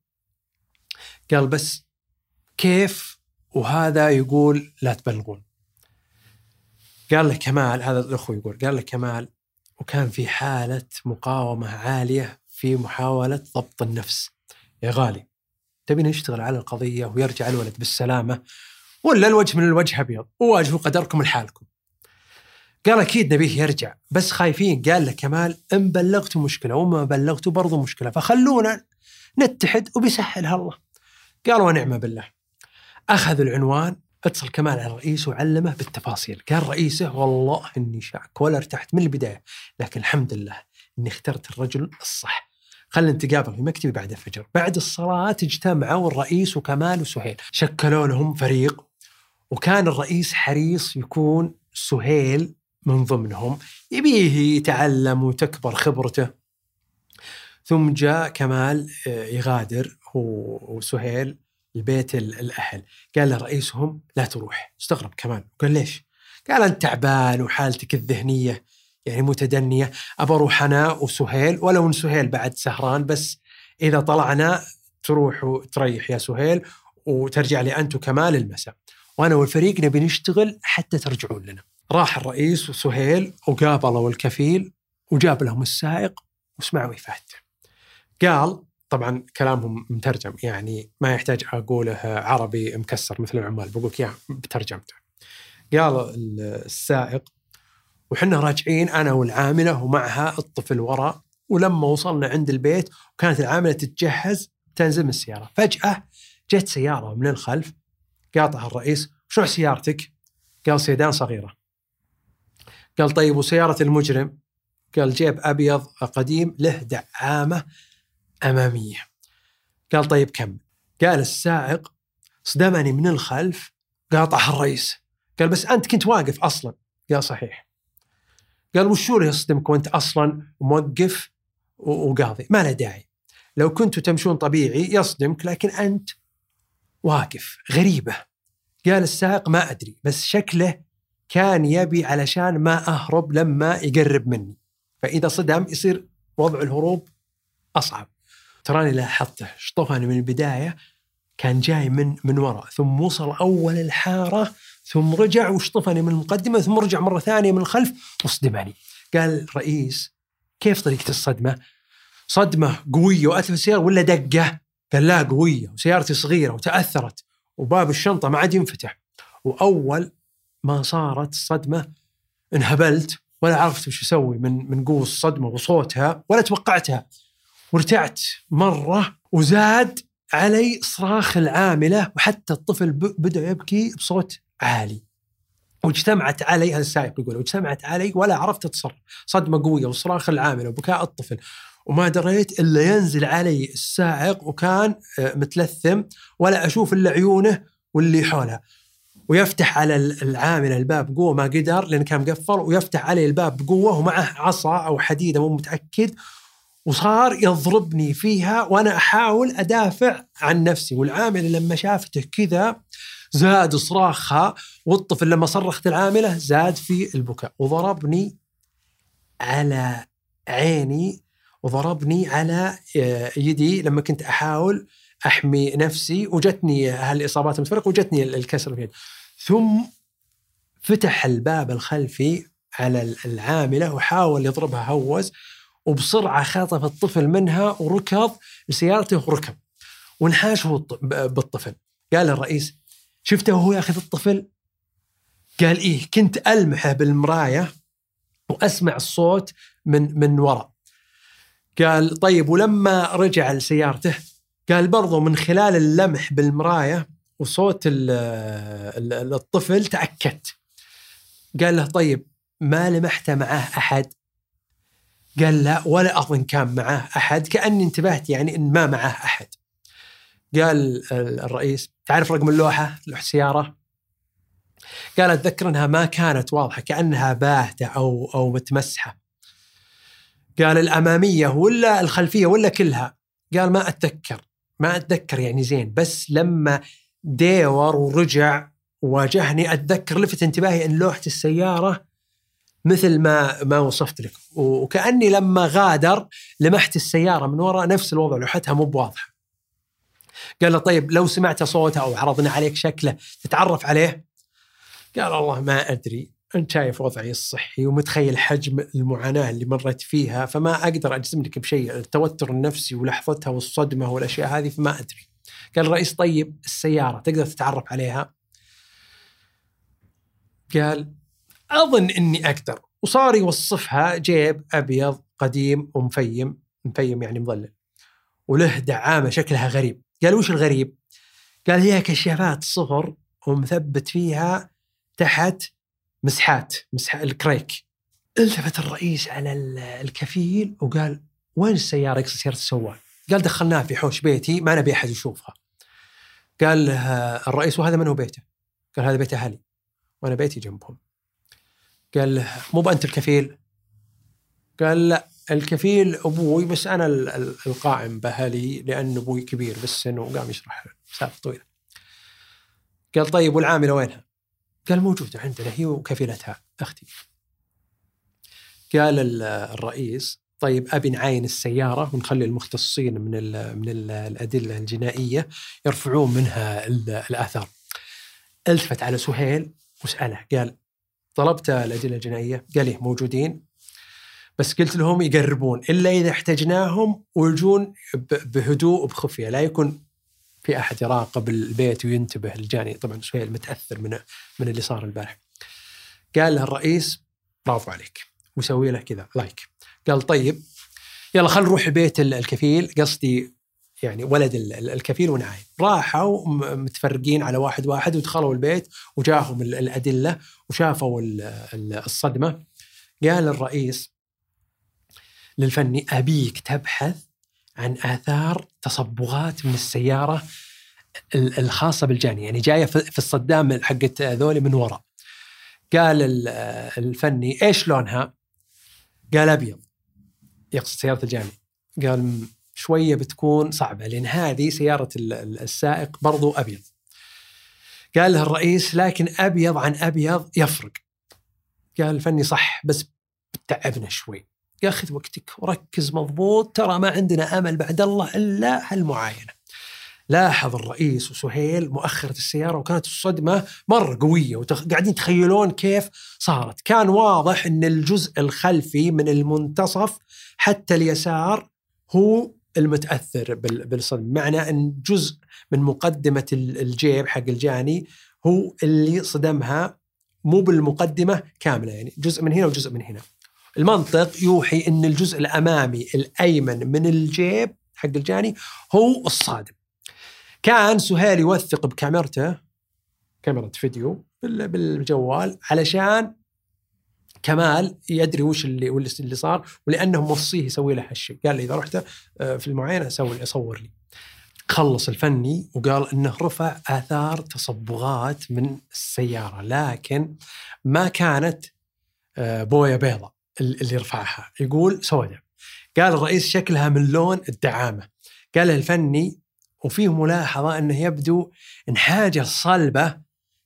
قال بس كيف وهذا يقول لا تبلغون. قال له كمال هذا الأخو يقول قال له كمال وكان في حالة مقاومة عالية في محاولة ضبط النفس. يا غالي تبي نشتغل على القضية ويرجع الولد بالسلامة ولا الوجه من الوجه أبيض؟ وواجهوا قدركم لحالكم. قال أكيد نبيه يرجع بس خايفين. قال له كمال إن بلغتوا مشكلة وما بلغتوا برضو مشكلة فخلونا نتحد وبيسهلها الله. قال ونعم بالله. أخذ العنوان اتصل كمان على الرئيس وعلمه بالتفاصيل. قال رئيسه والله إني شاك ولا ارتحت من البداية لكن الحمد لله إني اخترت الرجل الصح. خلينا نتقابل في مكتبي بعد الفجر. بعد الصلاة اجتمعوا الرئيس وكمال وسهيل. شكلوا لهم فريق وكان الرئيس حريص يكون سهيل من ضمنهم. يبيه يتعلم وتكبر خبرته. ثم جاء كمال آه، يغادر هو وسهيل البيت الأهل. قال له رئيسهم لا تروح. استغرب كمان قال ليش؟ قال أنت تعبان وحالتك الذهنية يعني متدنية ابى أروح أنا وسهيل ولو إن سهيل بعد سهران بس إذا طلعنا تروح وتريح يا سهيل وترجع لي أنت وكمال المساء وأنا والفريق نبي نشتغل حتى ترجعون لنا. راح الرئيس وسهيل وقابلوا الكفيل وجاب لهم السائق وسمعوا يفات. قال طبعا كلامهم مترجم يعني ما يحتاج أقوله عربي مكسر مثل العمال بقول لك اياه بترجمته. قال السائق وحنا راجعين أنا والعاملة ومعها الطفل وراء ولما وصلنا عند البيت وكانت العاملة تتجهز تنزل من السيارة، فجأة جت سيارة من الخلف قاطع الرئيس شو سيارتك؟ قال سيدان صغيرة. قال طيب وسيارة المجرم؟ قال جيب أبيض قديم له دعامة أمامية. قال طيب كم؟ قال السائق صدمني من الخلف قاطع الرئيس. قال بس أنت كنت واقف أصلا. قال صحيح. قال وشو يصدمك وانت أصلا موقف وقاضي؟ ما له داعي. لو كنتوا تمشون طبيعي يصدمك لكن أنت واقف غريبة. قال السائق ما أدري بس شكله كان يبي علشان ما أهرب لما يقرب مني. فإذا صدم يصير وضع الهروب أصعب. تراني لاحظته شطفني من البداية كان جاي من من وراء ثم وصل أول الحارة ثم رجع وشطفني من المقدمة ثم رجع مرة ثانية من الخلف وصدمني. قال الرئيس كيف طريقة الصدمة؟ صدمة قوية واتلف السياره ولا دقة؟ قال لا قوية وسيارتي صغيرة وتأثرت وباب الشنطة ما عاد ينفتح. وأول ما صارت الصدمة انهبلت ولا عرفت وش أسوي من من قوة الصدمة وصوتها ولا توقعتها. وارتعت مرة وزاد علي صراخ العاملة وحتى الطفل بدأ يبكي بصوت عالي. واجتمعت علي هذا السائق يقول واجتمعت علي ولا عرفت اتصرف صدمة قوية وصراخ العاملة وبكاء الطفل. وما دريت إلا ينزل علي السائق وكان متلثم ولا أشوف إلا عيونه واللي حولها ويفتح على العامل الباب بقوه ما قدر لأن كان مقفل ويفتح علي الباب بقوة ومعه عصا أو حديدة مو متأكد. وصار يضربني فيها وأنا أحاول أدافع عن نفسي. والعامل لما شافته كذا زاد صراخها والطفل لما صرخت العاملة زاد في البكاء. وضربني على عيني وضربني على يدي لما كنت أحاول أحمي نفسي وجتني هالإصابات المتفرقة وجتني الكسر في ثم فتح الباب الخلفي على العاملة وحاول يضربها هوز. وبسرعة خاطف الطفل منها وركض لسيارته وركب. وانحاش هو بالطفل. قال الرئيس شفته وهو ياخذ الطفل؟ قال إيه كنت ألمحه بالمراية وأسمع الصوت من من وراء. قال طيب ولما رجع لسيارته قال برضو من خلال اللمح بالمراية وصوت الطفل تأكدت. قال له طيب ما لمحت معاه أحد؟ قال لا ولا أظن كان معاه أحد كأني انتبهت يعني إن ما معاه أحد. قال الرئيس تعرف رقم اللوحة؟ لوحة السياره قال أتذكر إنها ما كانت واضحة كأنها باهتة أو أو متمسحة. قال الأمامية ولا الخلفية ولا كلها. قال ما أتذكر ما أتذكر يعني زين بس لما ديور ورجع واجهني أتذكر لفت انتباهي إن لوحة السيارة مثل ما ما وصفت لك. وكأني لما غادر لمحت السيارة من وراء نفس الوضع لوحتها مو بواضحة. قال له طيب لو سمعت صوته أو عرضنا عليك شكله تتعرف عليه؟ قال الله ما أدري. أنت شايف وضعي الصحي ومتخيل حجم المعاناة اللي مريت فيها فما أقدر أجزم لك بشيء التوتر النفسي ولحظتها والصدمة والأشياء هذه فما أدري. قال الرئيس طيب السيارة تقدر تتعرف عليها؟ قال أظن إني أقدر وصار يوصفها جيب أبيض قديم ومفيم مفيم يعني مظلل وله دعامة شكلها غريب قال وش الغريب؟ قال هي كشافات صفر ومثبت فيها تحت مسحات مسح الكريك التفت الرئيس على الكفيل وقال وين السيارة يقصد سيارة السواق؟ قال دخلناها في حوش بيتي ما نبي أحد يشوفها. قال الرئيس وهذا من هو بيته؟ قال هذا بيت أهلي وأنا بيتي جنبهم. قال له مو بأنت الكفيل؟ قال لا الكفيل أبوي بس أنا القائم بأهلي لأن أبوي كبير بالسن وقام يشرح سالفة طويلة. قال طيب والعاملة وينها؟ قال موجودة عندنا هي وكفيلتها أختي. قال الرئيس طيب أبي نعاين السيارة ونخلي المختصين من ال من ال الأدلة الجنائية يرفعون منها الآثار. ألتفت على سهيل وسأله قال طلبت الأدلة الجنائية؟ قال لي موجودين. بس قلت لهم يقربون إلا إذا احتجناهم ويجون بهدوء وبخفية. لا يكون في أحد يراقب البيت وينتبه الجاني طبعا سهيل متأثر من من اللي صار البارح. قال له الرئيس برافو عليك. ويسوي له كذا لايك. قال طيب يلا خل نروح بيت ال- الكفيل. قصدي يعني ولد ال- ال- الكفيل ونعايم راحوا متفرقين على واحد واحد ودخلوا البيت وجاهم ال- الأدلة وشافوا ال- ال- الصدمة. قال الرئيس للفني أبيك تبحث عن آثار تصبغات من السيارة ال- الخاصة بالجاني. يعني جاية في الصدام حقت ذولي من وراء. قال ال- الفني إيش لونها؟ قال أبيض. يقصد سيارة الجاني. قال "م- شوية بتكون صعبة لأن هذه سيارة ال- ال- السائق برضو أبيض. قال له الرئيس لكن أبيض عن أبيض يفرق. قال الفني صح بس بتعبنا شوي. قال خذ وقتك وركز مضبوط ترى ما عندنا أمل بعد الله إلا هالمعاينة. لاحظ الرئيس وسهيل مؤخرة السيارة وكانت الصدمة مرة قوية وقاعدين يتخيلون كيف صارت. كان واضح أن الجزء الخلفي من المنتصف حتى اليسار هو المتأثر بال- بالصدمة. معنى أن جزء من مقدمة ال- الجيب حق الجاني هو اللي صدمها مو بالمقدمة كاملة يعني جزء من هنا وجزء من هنا. المنطق يوحي أن الجزء الأمامي الأيمن من الجيب حق الجاني هو الصادم. كان سهيل يوثق بكاميرته كاميرا فيديو بال- بالجوال علشان كمال يدري وش اللي اللي صار ولأنه موصيه يسوي له هالشيء. قال لي إذا رحت آه، في المعاينة سوي صور لي. خلص الفني وقال إنه رفع آثار تصبغات من السيارة لكن ما كانت آه، بوية بيضاء ال- اللي رفعها. يقول سوداء قال الرئيس شكلها من لون الدعامة. قال الفني وفيه ملاحظة إنه يبدو إن حاجة صلبة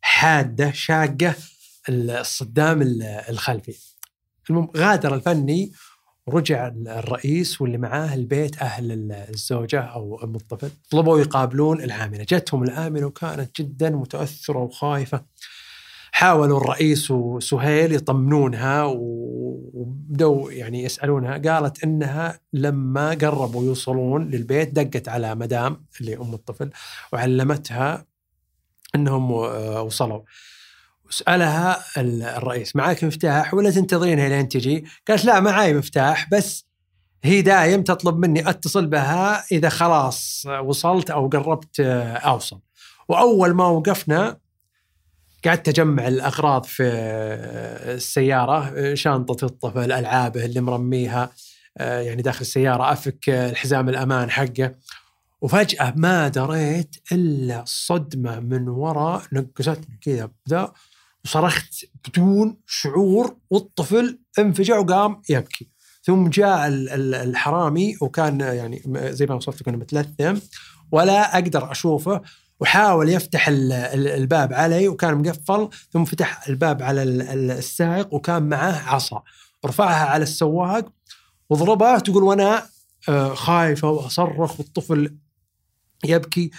حادة شاقة الصدام ال- الخلفي. المهم غادر الفني ورجع الرئيس واللي معاه البيت أهل ال- الزوجة أو أم الطفل طلبوا يقابلون العاملة، جتهم العاملة وكانت جدا متأثرة وخايفة. حاولوا الرئيس وسهيل يطمنونها وبدوا يعني يسألونها قالت إنها لما قربوا يوصلون للبيت دقت على مدام اللي أم الطفل وعلمتها إنهم آه، وصلوا وسألها ال- الرئيس معك مفتاح ولا تنتظرينها لين تجي؟ قالت لا معاي مفتاح بس هي دايم تطلب مني أتصل بها إذا خلاص وصلت أو قربت أوصل. وأول ما وقفنا قعدت أجمع الأغراض في السيارة شنطة الطفل ألعابه اللي مرميها يعني داخل السيارة أفك الحزام الأمان حقه وفجأة ما دريت إلا صدمة من وراء نقزتني كذا بدأ وصرخت بدون شعور والطفل انفجع وقام يبكي. ثم جاء ال- ال- الحرامي وكان يعني زي ما وصفت كنا متلثم ولا أقدر أشوفه وحاول يفتح ال- ال- الباب علي وكان مقفل ثم فتح الباب على ال- ال- السائق وكان معاه عصا. رفعها على السواق وضربه تقول وأنا آه، خايفه واصرخ والطفل يبكي.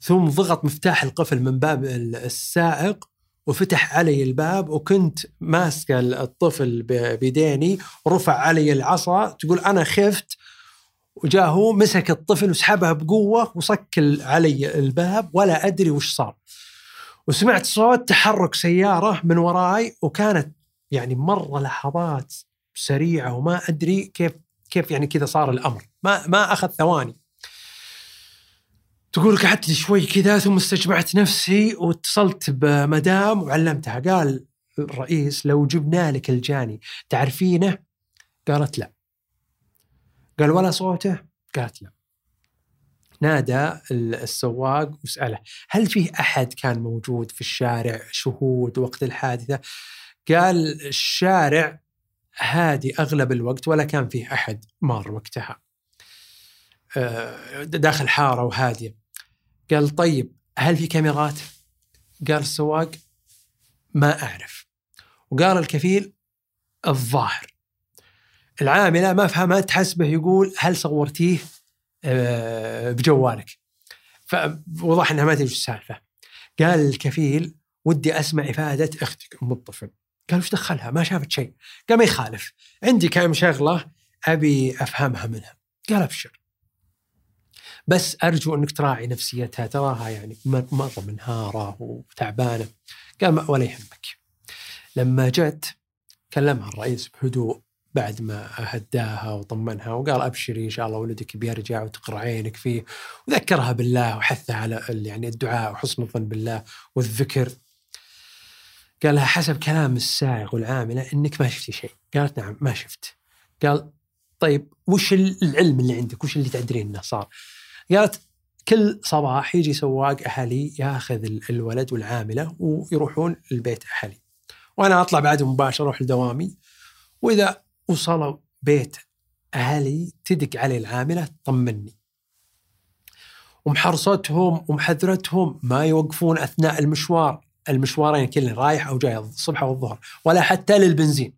ثم ضغط مفتاح القفل من باب ال- السائق وفتح علي الباب وكنت ماسكة الطفل بيديني ورفع علي العصا تقول أنا خفت وجاء هو مسك الطفل وسحبها بقوة وصك علي الباب ولا أدري وش صار. وسمعت صوت تحرك سيارة من وراي وكانت يعني مرة لحظات سريعة وما أدري كيف كيف يعني كذا صار الأمر، ما ما أخذ ثواني. تقول قعدت شوي كذا ثم استجمعت نفسي واتصلت بمدام وعلمتها قال الرئيس لو جبنا لك الجاني تعرفينه؟ قالت لا. قال ولا صوته؟ قالت لا. نادى ال- السواق وسأله هل فيه أحد كان موجود في الشارع شهود وقت الحادثة؟ قال الشارع هادي أغلب الوقت ولا كان فيه أحد مار وقتها آه، داخل حارة وهادية قال طيب هل في كاميرات؟ قال السواق ما أعرف. وقال الكفيل الظاهر. العاملة ما فهمت حسبه يقول هل صورتيه؟ آه، بجوالك. فوضح إنها ما تدري السالفة. قال الكفيل ودي أسمع إفادة أختك أم الطفل. قال وش دخلها؟ ما شافت شيء. قال ما يخالف. عندي كم شغلة أبي أفهمها منها. قال أبشر. بس أرجو أنك تراعي نفسيتها تراها يعني مره منهاره وتعبانة قال ولا يهمك. لما جت كلمها الرئيس بهدوء بعد ما هداها وطمنها وقال أبشري إن شاء الله ولدك بيرجع وتقر عينك فيه وذكرها بالله وحثها على يعني الدعاء وحسن الظن بالله والذكر. قال لها حسب كلام السائق والعاملة إنك ما شفتي شيء. قالت نعم ما شفت. قال طيب وش العلم اللي عندك؟ وش اللي تدرين إنه صار؟ قالت كل صباح يجي سواق أهلي ياخذ الولد والعاملة ويروحون البيت أهلي. وأنا أطلع بعدهم مباشرة أروح لدوامي. وإذا وصلوا بيت أهلي تدق علي العاملة تطمني ومحرصتهم ومحذرتهم ما يوقفون أثناء المشوار. المشوارين كلهم رايح أو جاي الصبح أو الظهر ولا حتى للبنزين.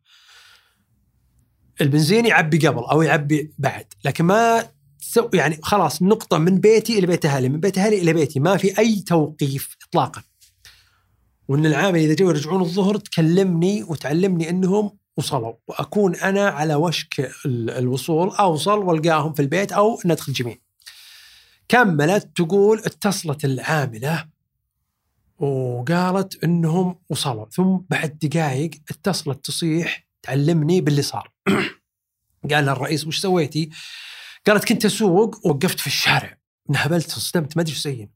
البنزين يعبي قبل أو يعبي بعد لكن ما يعني خلاص نقطة من بيتي إلى بيت أهلي من بيت أهلي إلى بيتي ما في أي توقيف اطلاقا وإن العامل إذا جو يرجعون الظهر تكلمني وتعلمني أنهم وصلوا وأكون أنا على وشك الوصول أوصل وألقاهم في البيت أو ندخل جميع. كملت تقول اتصلت العاملة وقالت إنهم وصلوا ثم بعد دقائق اتصلت تصيح تعلمني باللي صار. قال الرئيس وش سويتي؟ قالت كنت أسوق ووقفت في الشارع. انهبلت صدمت ما أدري إيش زين.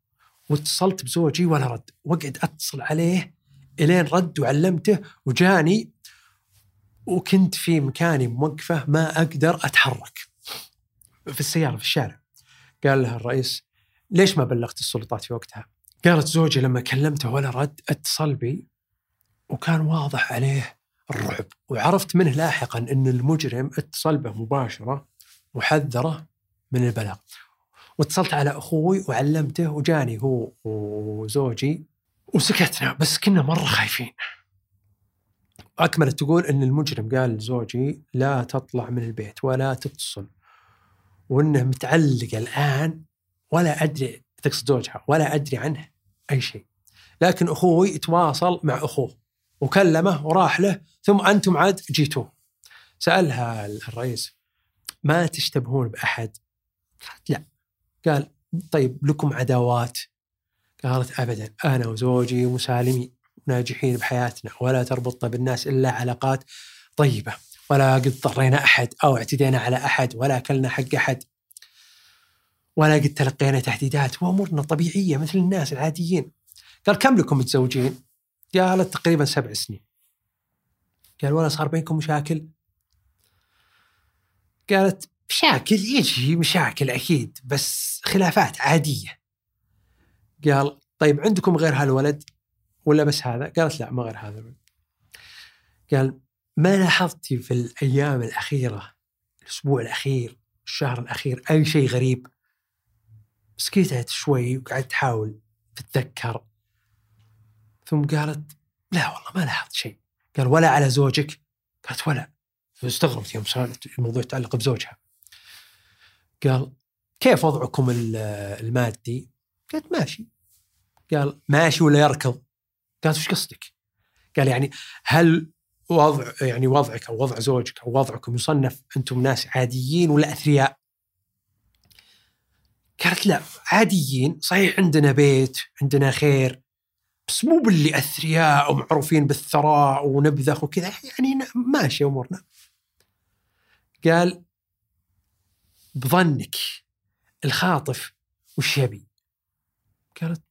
واتصلت بزوجي ولا رد. واقعد أتصل عليه إلين رد وعلمته وجاني. وكنت في مكاني موقفه ما أقدر أتحرك. في السيارة في الشارع. قال لها الرئيس ليش ما بلغت السلطات في وقتها؟ قالت زوجي لما كلمته ولا رد اتصل بي. وكان واضح عليه الرعب. وعرفت منه لاحقا إن المجرم اتصل به مباشرة. وحذره من البلاغ. واتصلت على أخوي وعلمته وجاني هو وزوجي وسكتنا بس كنا مرة خايفين. أكملت تقول إن المجرم قال لزوجي لا تطلع من البيت ولا تتصل وإنه متعلق الآن ولا أدري تقصد زوجها ولا أدري عنه أي شيء. لكن أخوي يتواصل مع أخوه وكلمه وراح له ثم أنتم عاد جيتوه سألها الرئيس ما تشتبهون بأحد؟ قالت لا قال طيب لكم عداوات؟ قالت ابدا أنا وزوجي مسالمين ناجحين بحياتنا ولا تربطنا بالناس إلا علاقات طيبة ولا قد ضرينا أحد أو اعتدينا على أحد ولا أكلنا حق أحد ولا قد تلقينا تهديدات وأمورنا طبيعية مثل الناس العاديين قال كم لكم متزوجين؟ قالت تقريبا سبع سنين قال ولا صار بينكم مشاكل؟ قالت مشاكل. يجي مشاكل أكيد بس خلافات عادية. قال طيب عندكم غير هالولد ولا بس هذا؟ قالت لا ما غير هذا قال ما لاحظتي في الأيام الأخيرة الأسبوع الأخير الشهر الأخير أي شيء غريب؟ سكتت شوي وقعدت تحاول تتذكر. ثم قالت لا والله ما لاحظت شيء. قال ولا على زوجك؟ قالت ولا. استغربت يوم سألت الموضوع يتعلق بزوجها قال كيف وضعكم المادي؟ قالت ماشي قال ماشي ولا يركض؟ قالت وش قصدك؟ قال يعني هل وضع يعني وضعك أو وضع زوجك أو وضعكم يصنف أنتم ناس عاديين ولا أثرياء؟ قالت لا عاديين صحيح عندنا بيت عندنا خير بس مو باللي أثرياء ومعروفين بالثراء ونبذخ وكذا يعني ماشي أمورنا. قال بظنك الخاطف وش يبي؟ قالت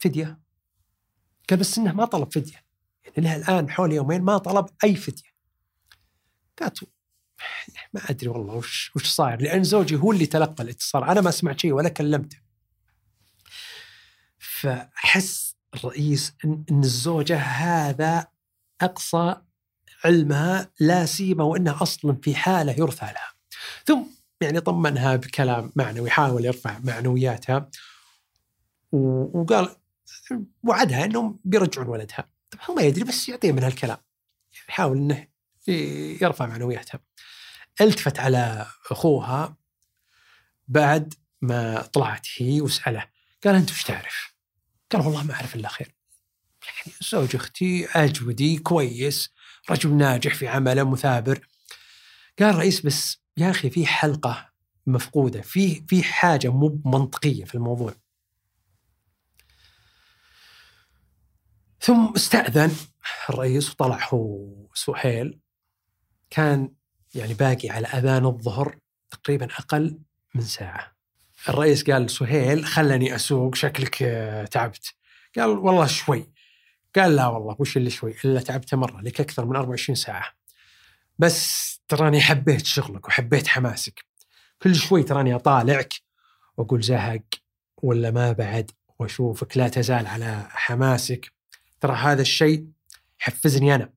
فدية. قال بس إنه ما طلب فدية. يعني له الآن حول يومين ما طلب أي فدية. قالت ما أدري والله وش وش صاير لأن زوجي هو اللي تلقى الاتصال أنا ما سمعت شيء ولا كلمته. فحس الرئيس إن, إن الزوجة هذا أقصى علمها لا سيما وإنها أصلا في حالة يرثى لها. ثم يعني طمنها بكلام معنوي يحاول يرفع معنوياتها. وقال وعدها إنهم بيرجعون ولدها. طبعا ما يدري بس يعطيه من هالكلام. يحاول إنه يرفع معنوياتها. ألتفت على أخوها بعد ما طلعت هي وسأله قال أنت وش تعرف؟ قال والله ما أعرف إلا خير. يعني زوج أختي أجودي كويس. رجل ناجح في عمله مثابر. قال الرئيس بس يا أخي في حلقة مفقودة في في حاجة مو منطقية في الموضوع. ثم استأذن الرئيس وطلع هو سهيل. كان يعني باقي على أذان الظهر تقريبا أقل من ساعة. الرئيس قال سهيل خلني أسوق شكلك تعبت. قال والله شوي. قال لا والله وش اللي شوي؟ إلا تعبت مرة لك أكثر من 24 ساعة. بس تراني حبيت شغلك وحبيت حماسك. كل شوي تراني أطالعك وأقول زهق ولا ما بعد وأشوفك لا تزال على حماسك. ترى هذا الشيء يحفزني أنا.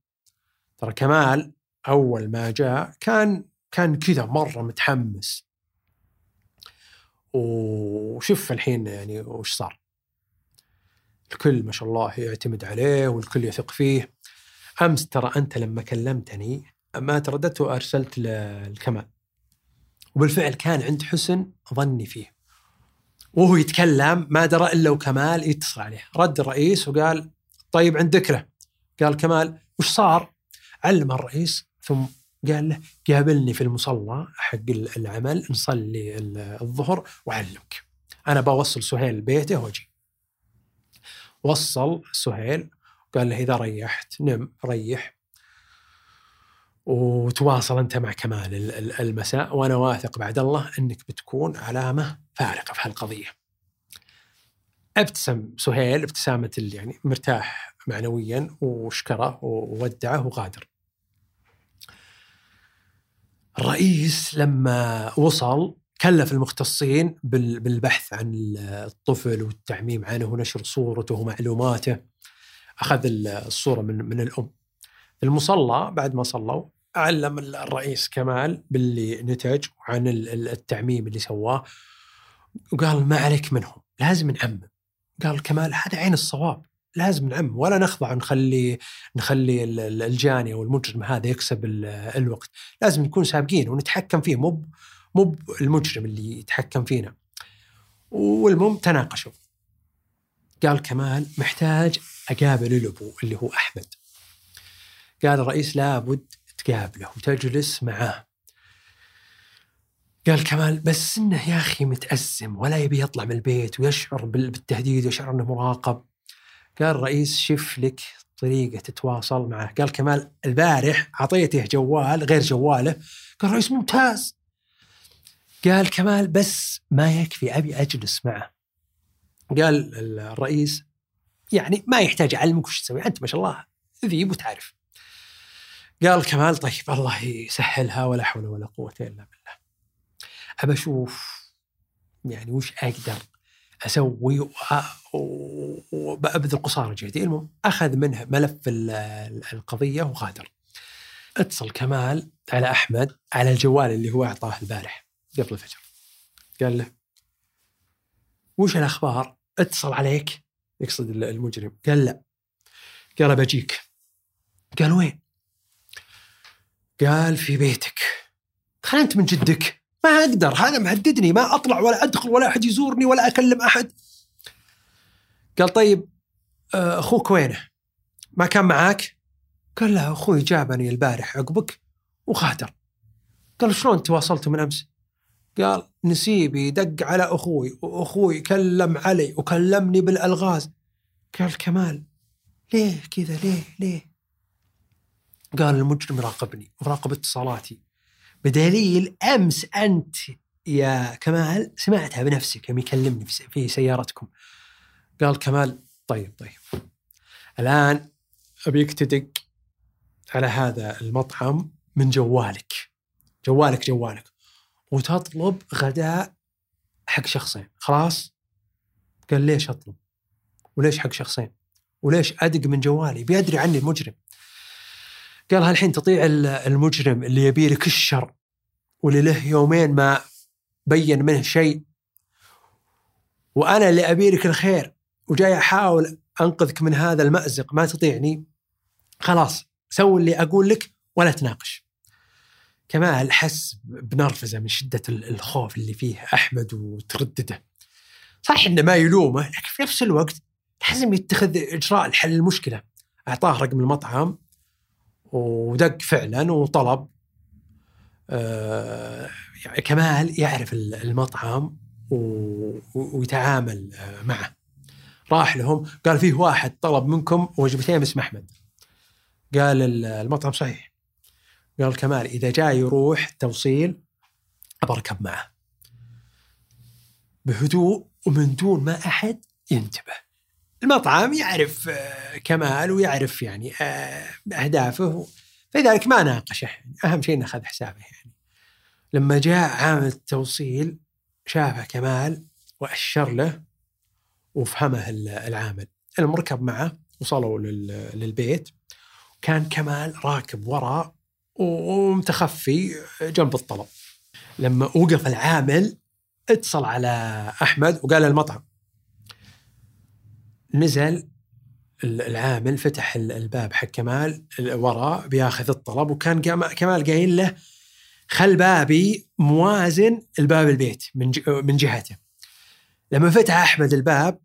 ترى كمال أول ما جاء كان كان كذا مرة متحمس. وشوف الحين يعني وش صار. الكل ما شاء الله يعتمد عليه والكل يثق فيه. أمس ترى أنت لما كلمتني ما ترددت وأرسلت للكمال وبالفعل كان عند حسن ظني فيه. وهو يتكلم ما درى إلا وكمال يتصل عليه. رد الرئيس وقال طيب عند ذكره. قال كمال وش صار؟ علم الرئيس ثم قال له قابلني في المصلى حق العمل نصلي الظهر وعلمك أنا بوصل سهيل بيته وأجي. وصل سهيل قال له إذا ريحت نم ريح وتواصل أنت مع كمال المساء وأنا واثق بعد الله إنك بتكون علامة فارقة في هالقضية. ابتسم سهيل ابتسامة اللي يعني مرتاح معنويا وشكره وودعه وغادر. الرئيس لما وصل كلف المختصين بالبحث عن الطفل والتعميم عنه ونشر صورته ومعلوماته. أخذ الصورة من من الأم. المصلى بعد ما صلوا علم الرئيس كمال باللي نتج عن التعميم اللي سواه. وقال ما عليك منهم لازم نعمم. قال كمال هذا عين الصواب لازم نعم ولا نخضع نخلي نخلي الجاني أو المجرم هذا يكسب الوقت. لازم نكون سابقين ونتحكم فيه مو مو المجرم اللي يتحكم فينا. والمهم تناقشوا. قال كمال محتاج أقابل الأبو اللي هو أحمد. قال الرئيس لابد تقابله وتجلس معاه. قال كمال بس إنه يا أخي متأزم ولا يبي يطلع من البيت ويشعر بالتهديد ويشعر إنه مراقب. قال الرئيس شف لك طريقة تتواصل معه. قال كمال البارح أعطيته جوال غير جواله. قال الرئيس ممتاز. قال كمال بس ما يكفي أبي أجلس معه. قال الرئيس يعني ما يحتاج أعلمك وش تسوي أنت ما شاء الله ذيب وتعرف. قال كمال طيب الله يسهلها ولا حول ولا قوة إلا بالله. أبى أشوف يعني وش أقدر أسوي وأبذل قصارى جهدي. المهم أخذ منه ملف القضية وغادر. اتصل كمال على أحمد على الجوال اللي هو أعطاه البارح. قبل الفجر قال له وش الأخبار؟ اتصل عليك يقصد المجرم قال لا قال بجيك قال وين؟ قال في بيتك قال أنت من جدك ما أقدر هذا مهددني ما أطلع ولا أدخل ولا أحد يزورني ولا أكلم أحد قال طيب آه، أخوك وينه؟ ما كان معاك؟ قال لا أخوي جابني البارح عقبك وغادر قال شلون تواصلتوا من أمس؟ قال نسيبي دق على أخوي وأخوي كلم علي وكلمني بالألغاز. قال كمال ليه كذا ليه ليه؟ قال المجرم راقبني وراقب اتصالاتي. بدليل أمس أنت يا كمال سمعتها بنفسك يوم يكلمني في سيارتكم. قال كمال طيب طيب. الآن أبيك تدق على هذا المطعم من جوالك. جوالك جوالك. وتطلب غداء حق شخصين. خلاص؟ قال ليش أطلب؟ وليش حق شخصين؟ وليش أدق من جوالي؟ بيدري عني المجرم. قال الحين تطيع المجرم اللي يبي لك الشر واللي له يومين ما بين منه شيء. وأنا اللي أبي لك الخير وجاي أحاول أنقذك من هذا المأزق. ما تطيعني. خلاص سوي اللي أقول لك ولا تناقش. كمال حس بنرفزة من شدة الخوف اللي فيه أحمد وتردده. صح انه ما يلومه لكن في نفس الوقت لازم يتخذ إجراء لحل المشكلة. أعطاه رقم المطعم ودق فعلا وطلب. آه يعني كمال يعرف المطعم ويتعامل معه. راح لهم قال فيه واحد طلب منكم وجبتين باسم أحمد. قال المطعم صحيح. قال كمال إذا جاي يروح توصيل ابركب معه. بهدوء ومن دون ما أحد ينتبه. المطعم يعرف آه، كمال ويعرف يعني آه، أهدافه فلذلك ما ناقشه أهم شيء إنه أخذ حسابه يعني. لما جاء عامل التوصيل شافه كمال وأشر له وفهمه العامل. المركب معه وصلوا للبيت. كان كمال راكب وراء ومتخفي. جنب الطلب لما وقف العامل اتصل على أحمد وقال المطعم. نزل العامل فتح الباب حق كمال وراء بياخذ الطلب وكان كمال قايل له خل بابي موازن الباب البيت من من جهته. لما فتح أحمد الباب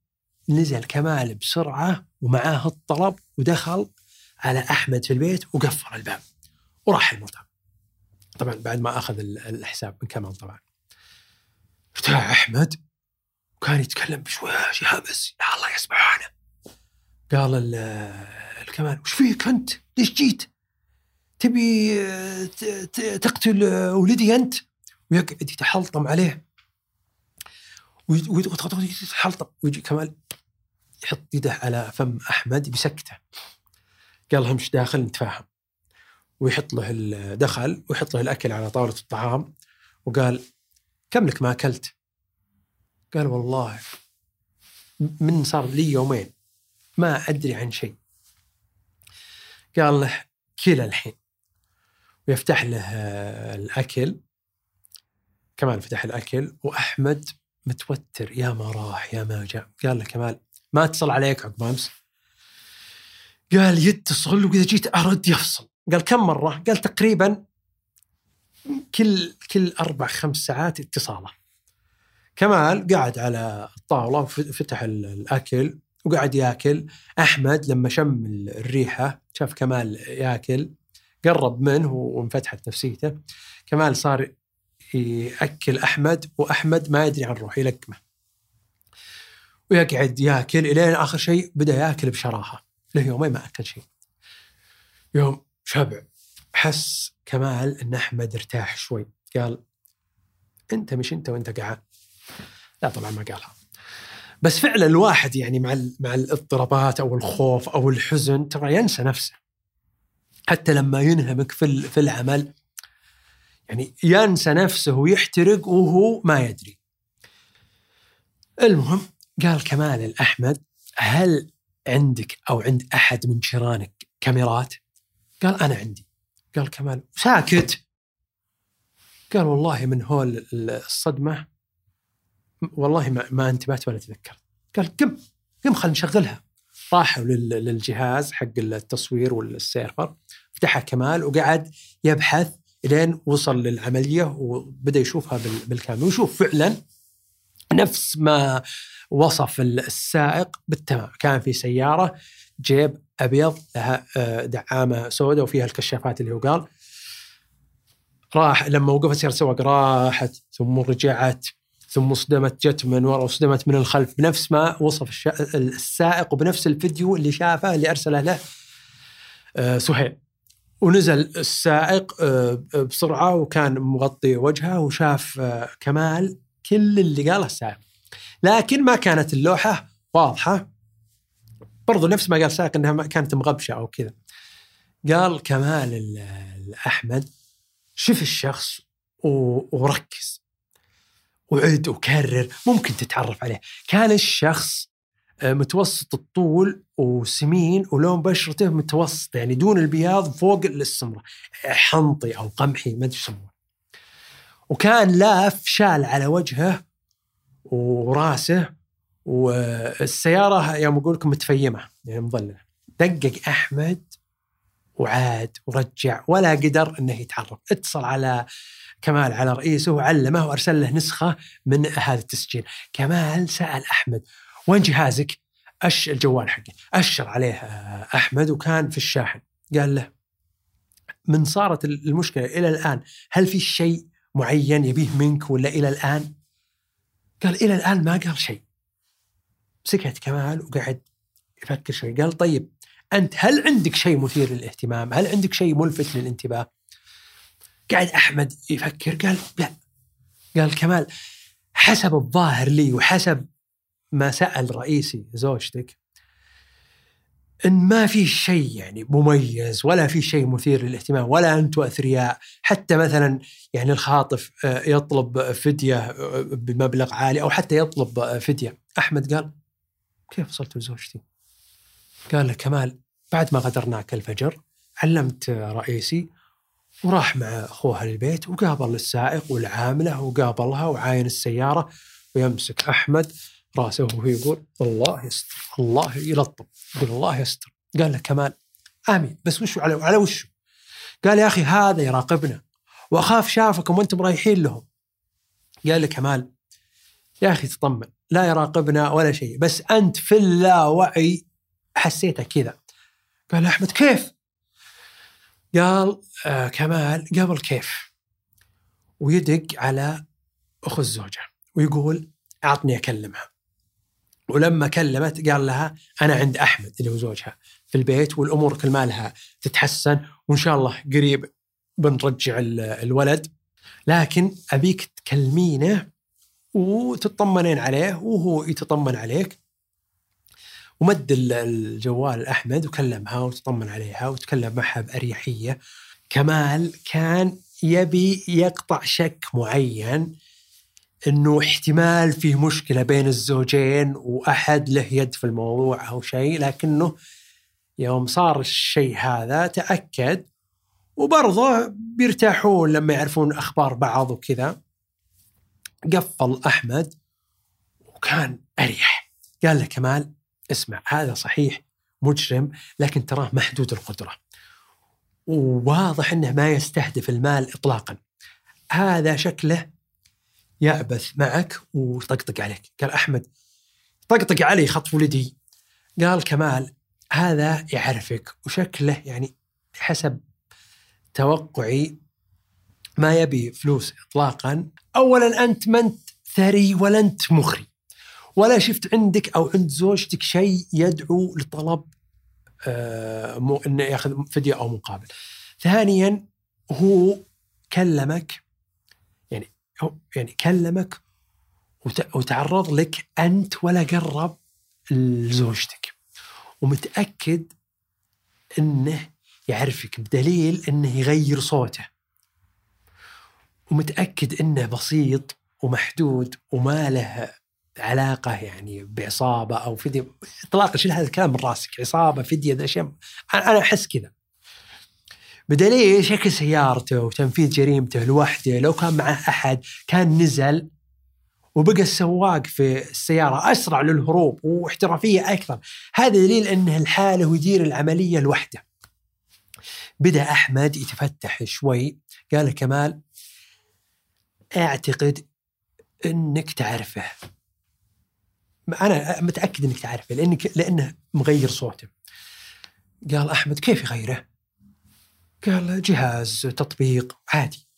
نزل كمال بسرعة ومعاه الطلب ودخل على أحمد في البيت وقفل الباب. وراح المطعم طبعا بعد ما أخذ الحساب من كمال طبعا. ارتاح أحمد وكان يتكلم بشويش يهمس يا الله يسمعنا قال الكمال وش فيك أنت؟ ليش جيت؟ تبي تقتل ولدي أنت؟ ويقعد يتحلطم عليه. ويتحلطم ويجي كمال يحط يده على فم أحمد بسكتة. قال همش داخل؟ نتفاهم. ويحط له دخل ويحط له الأكل على طاولة الطعام وقال كم لك ما أكلت؟ قال والله من صار لي يومين ما أدري عن شيء. قال له كلا الحين. ويفتح له الأكل. كمال فتح الأكل وأحمد متوتر يا ما راح يا ما جاء. قال له كمال ما اتصل عليك عقب أمس. قال يتصل وإذا جيت أرد يفصل. قال كم مرة؟ قال تقريبا كل كل أربع خمس ساعات اتصاله. كمال قاعد على الطاولة وفتح الأكل وقعد ياكل. أحمد لما شم الريحة شاف كمال ياكل قرب منه وانفتحت نفسيته. كمال صار يأكل أحمد وأحمد ما يدري عن روحه يلقمه. ويقعد ياكل إلين آخر شيء بدأ ياكل بشراهة. له يومين ما أكل شيء. يوم شبع حس كمال إن أحمد ارتاح شوي. قال أنت مش أنت وأنت قاعد. لا طبعا ما قالها. بس فعلا الواحد يعني مع مع الاضطرابات أو الخوف أو الحزن ترى ينسى نفسه. حتى لما ينهمك في في العمل يعني ينسى نفسه ويحترق وهو ما يدري. المهم قال كمال الأحمد هل عندك أو عند أحد من جيرانك كاميرات؟ قال أنا عندي. قال كمال ساكت. قال والله من هول الصدمة والله ما, ما انتبهت ولا تذكرت. قال قم قم خلينا نشغلها. راحوا للجهاز حق التصوير والسيرفر فتحها كمال وقعد يبحث لين وصل للعملية وبدأ يشوفها بالكامل. ويشوف فعلا نفس ما وصف السائق بالتمام. كان في سيارة جيب أبيض لها آه، دعامة سوداء وفيها الكشافات اللي هو قال. راح لما وقفت سياره السواق راحت ثم رجعت ثم صدمت جت من ورا وصدمت من الخلف بنفس ما وصف السائق وبنفس الفيديو اللي شافه اللي أرسله له آه، سهيل. ونزل السائق آه، بسرعة وكان مغطي وجهه وشاف كمال كل اللي قاله السائق. لكن ما كانت اللوحة واضحة. برضو نفس ما قال سائق إنها كانت مغبشة أو كذا. قال كمال الأحمد شوف الشخص وركز. وعد وكرر ممكن تتعرف عليه. كان الشخص آه، متوسط الطول وسمين ولون بشرته متوسط يعني دون البياض فوق السمره حنطي أو قمحي ما أدري يسمونه. وكان لاف شال على وجهه وراسه والسيارة يوم أقول لكم متفيمة يعني مظللة. دقق أحمد وعاد ورجع ولا قدر إنه يتعرف اتصل على كمال على رئيسه وعلمه وأرسل له نسخة من هذا التسجيل. كمال سأل أحمد وين جهازك؟ أش الجوال حقي. أشر عليه أحمد وكان في الشاحن. قال له من صارت المشكلة إلى الآن هل في شيء معين يبيه منك ولا إلى الآن؟ قال إلى الآن ما قال شيء. سكت كمال وقعد يفكر شوي. قال طيب أنت هل عندك شيء مثير للاهتمام؟ هل عندك شيء ملفت للانتباه؟ قاعد أحمد يفكر قال لا. قال كمال حسب الظاهر لي وحسب ما سأل رئيسي زوجتك إن ما في شيء يعني مميز ولا في شيء مثير للاهتمام ولا أنتم أثرياء. حتى مثلا يعني الخاطف آه، يطلب فدية آه، بمبلغ عالي أو حتى يطلب آه، فدية. أحمد قال كيف وصلت لزوجتي؟ قال له كمال بعد ما غدرناك الفجر علمت رئيسي وراح مع أخوها للبيت وقابل السائق والعاملة وقابلها وعاين السيارة ويمسك أحمد رأسه وهو يقول الله يستر الله يلطم يقول الله يستر. قال له كمال آمين بس وش على على وش قال يا أخي هذا يراقبنا وأخاف شافكم وأنتم رايحين لهم. قال له كمال يا أخي تطمن لا يراقبنا ولا شيء. بس أنت في اللاوعي حسيتك كذا. قال أحمد كيف؟ قال آه كمال قبل كيف؟ ويدق على اخو الزوجة ويقول أعطني أكلمها. ولما كلمت قال لها أنا عند أحمد اللي هو زوجها في البيت والأمور كل مالها تتحسن وإن شاء الله قريب بنرجع الولد. لكن أبيك تكلمينه وتطمنين عليه وهو يتطمن عليك. ومد الجوال أحمد وكلمها وتطمن عليها وتكلم معها بأريحية. كمال كان يبي يقطع شك معين إنه احتمال فيه مشكلة بين الزوجين وأحد له يد في الموضوع أو شيء لكنه يوم صار الشيء هذا تأكد. وبرضه بيرتاحون لما يعرفون أخبار بعض وكذا. قفل أحمد وكان أريح. قال له كمال اسمع هذا صحيح مجرم لكن تراه محدود القدرة. وواضح إنه ما يستهدف المال اطلاقا. هذا شكله يعبث معك وطقطق عليك. قال أحمد طقطق علي خطف ولدي. قال كمال هذا يعرفك وشكله يعني حسب توقعي ما يبي فلوس اطلاقا. اولا أنت ما أنت ثري ولا أنت مخري. ولا شفت عندك أو عند زوجتك شيء يدعو لطلب آه إنه يأخذ فدية أو مقابل. ثانيا هو كلمك يعني كلمك وتعرض لك أنت ولا قرب لزوجتك. ومتأكد إنه يعرفك بدليل إنه يغير صوته. ومتأكد إنه بسيط ومحدود وما له علاقة يعني بعصابة أو فدية. اطلاقا شيل هذا الكلام من راسك. عصابة فدية ذا شيء أنا أحس كذا. بدليل شكل سيارته وتنفيذ جريمته لوحده لو كان معه أحد كان نزل وبقى السواق في السيارة أسرع للهروب واحترافية أكثر. هذا دليل انه الحالة ويدير العملية لوحده. بدأ أحمد يتفتح شوي. قال كمال أعتقد إنك تعرفه. أنا متأكد إنك تعرفه لانك لأنه مغير صوته. قال أحمد كيف يغيره؟ قال جهاز تطبيق عادي.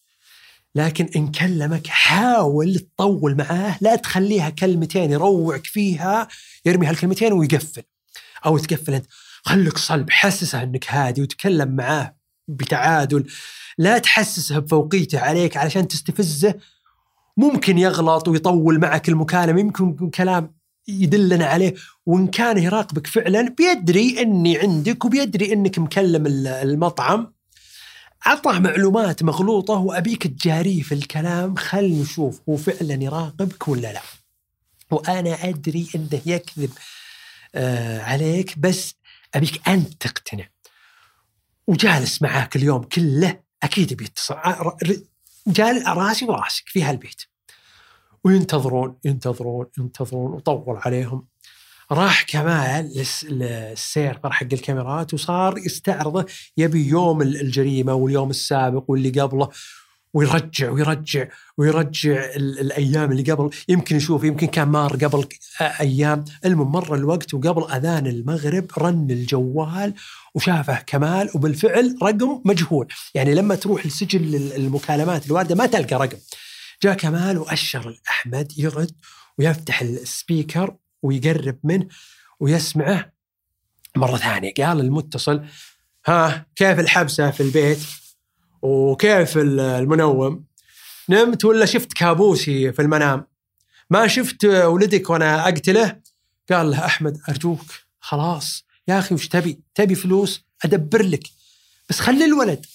لكن إن كلمك حاول تطول معاه لا تخليها كلمتين يروعك فيها يرمي هالكلمتين ويقفل. أو تقفل أنت خليك صلب حسسه أنك هادي وتكلم معاه بتعادل. لا تحسسه بفوقيته عليك علشان تستفزه ممكن يغلط ويطول معك المكالمة يمكن كلام يدلنا عليه. وإن كان يراقبك فعلا بيدري أني عندك وبيدري أنك مكلم المطعم. اعطاه معلومات مغلوطة وأبيك تجاريه في الكلام خل نشوف هو فعلا يراقبك ولا لا. وأنا أدري إنه يكذب آه عليك بس أبيك أنت تقتنع. وجالس معاك اليوم كله أكيد بيتصل جال راسي وراسك في هالبيت. وينتظرون ينتظرون ينتظرون وطول عليهم. راح كمال للسيرفر حق الكاميرات وصار يستعرضه. يبي يوم الجريمة واليوم السابق واللي قبله. ويرجع ويرجع ويرجع ال- الأيام اللي قبل. يمكن يشوف يمكن كان مار قبل أيام. المهم مر الوقت وقبل أذان المغرب رن الجوال وشافه كمال وبالفعل رقم مجهول. يعني لما تروح لسجل ال- المكالمات الواردة ما تلقى رقم. جاء كمال وأشر الأحمد يرد ويفتح السبيكر ويقرب منه ويسمعه مرة ثانية. قال المتصل ها كيف الحبسة في البيت؟ وكيف ال- المنوم. نمت ولا شفت كابوسي في المنام؟ ما شفت ولدك وأنا أقتله؟ قال له أحمد أرجوك خلاص. يا أخي وش تبي؟ تبي فلوس؟ أدبر لك. بس خلي الولد.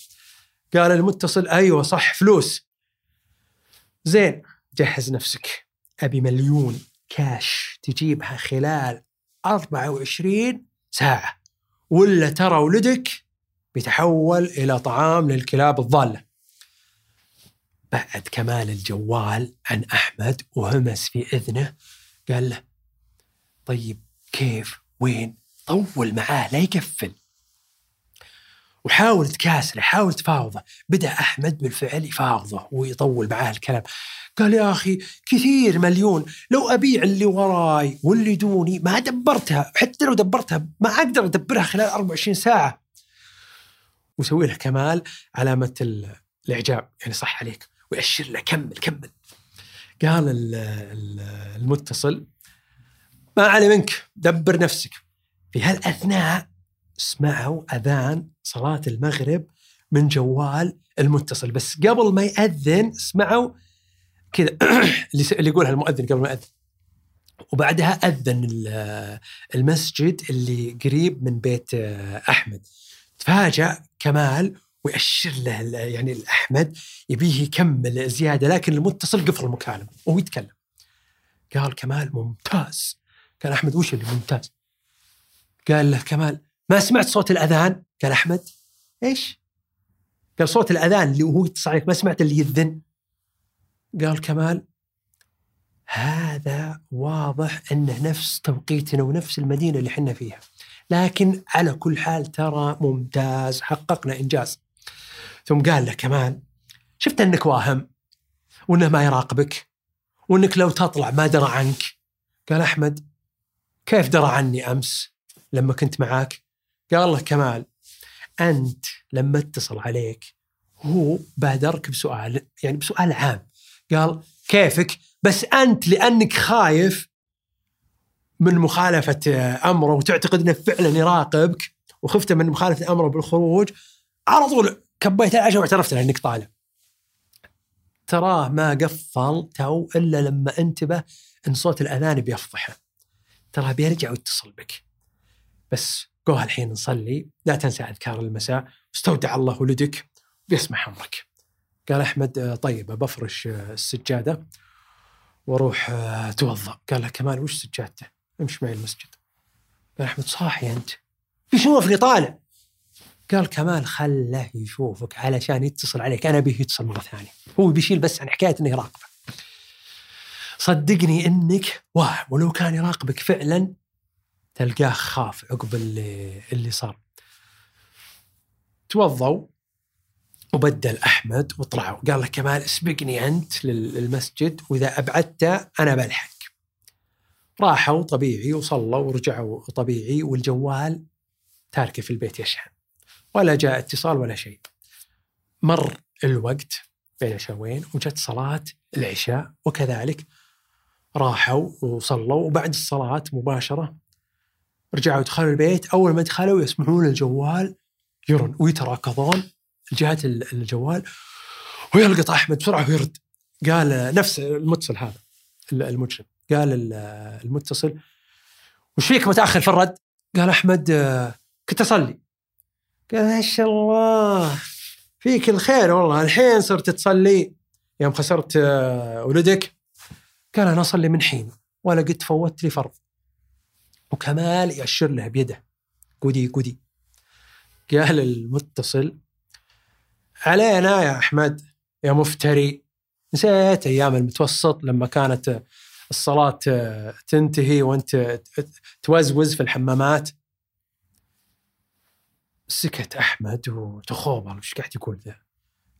قال المتصل أيوه صح فلوس. زين جهز نفسك. أبي مليون كاش تجيبها خلال 24 ساعة. ولا ترى ولدك بيتحول إلى طعام للكلاب الضالة. بعد كمال الجوال عن أحمد وهمس في إذنه قال له طيب كيف؟ وين؟ طول معاه لا يقفل وحاول تكاسله حاول تفاوضه. بدأ أحمد بالفعل يفاوضه ويطول معاه الكلام. قال يا أخي كثير مليون. لو أبيع اللي وراي واللي دوني ما دبرتها. حتى لو دبرتها ما أقدر أدبرها خلال 24 ساعة. ويسوي له كمال علامة ال- الإعجاب يعني صح عليك ويأشر له كمل كمل. قال ال- ال- المتصل ما علي منك دبر نفسك. في هالأثناء سمعوا أذان صلاة المغرب من جوال المتصل بس قبل ما يأذن سمعوا كذا اللي يقولها المؤذن قبل ما يأذن. وبعدها أذن ال- المسجد اللي قريب من بيت أحمد. تفاجأ كمال ويأشر له يعني الأحمد يبيه يكمل زيادة لكن المتصل قفل المكالمة وهو يتكلم. قال كمال ممتاز. قال أحمد وش اللي ممتاز؟ قال له كمال ما سمعت صوت الأذان؟ قال أحمد إيش؟ قال صوت الأذان اللي وهو يتصل عليك ما سمعت اللي يذن. قال كمال هذا واضح أنه نفس توقيتنا ونفس المدينة اللي حنا فيها. لكن على كل حال ترى ممتاز حققنا إنجاز. ثم قال له كمان شفت أنك واهم وإنه ما يراقبك وإنك لو تطلع ما درى عنك. قال أحمد كيف درى عني أمس لما كنت معاك؟ قال له كمال أنت لما اتصل عليك هو بادرك بسؤال يعني بسؤال عام. قال كيفك؟ بس أنت لأنك خايف من مخالفة أمره وتعتقد إنه فعلا يراقبك وخفت من مخالفة أمره بالخروج على طول كبيت العشاء واعترفت له إنك طالع. تراه ما قفل تو إلا لما انتبه إن صوت الأذان بيفضحه. تراه بيرجع ويتصل بك. بس قوها الحين نصلي لا تنسى أذكار المساء استودع الله ولدك بيسمع أمرك. قال أحمد آه، طيب بفرش آه، السجادة وأروح آه، اتوضا قال له كمال وش سجادته؟ امشي معي المسجد. أحمد صاحي أنت. في شوفني طالع؟ قال كمال خله يشوفك علشان يتصل عليك. أنا به يتصل مرة ثانية. هو بيشيل بس عن حكاية إنه يراقبك. صدقني إنك واهم ولو كان يراقبك فعلا تلقاه خاف عقب اللي اللي صار. توضوا وبدل أحمد وطلعوا. قال له كمال اسبقني أنت لل- للمسجد. وإذا ابعدت أنا بلحق راحوا طبيعي وصلوا ورجعوا طبيعي والجوال تاركه في البيت يشحن. ولا جاء اتصال ولا شيء. مر الوقت بين عشاوين وجت صلاة العشاء وكذلك راحوا وصلوا. وبعد الصلاة مباشرة رجعوا دخلوا البيت. أول ما دخلوا يسمعون الجوال يرن ويتراكضون جهة ال- الجوال. ويلقط أحمد بسرعة ويرد. قال نفس المتصل هذا المجرم. قال ال- المتصل وش فيك متأخر في الرد؟ قال أحمد آه، كنت أصلي. قال ما شاء الله فيك الخير والله الحين صرت تصلي. يوم خسرت آه، ولدك؟ قال أنا أصلي من حين ولا قد فوت لي فرض. وكمال يأشر له بيده. قدي قدي قال المتصل علينا يا أحمد يا مفتري. نسيت أيام المتوسط لما كانت الصلاة تنتهي وأنت توزوز في الحمامات. سكت أحمد وتخوبل وش قاعد يقول ذا؟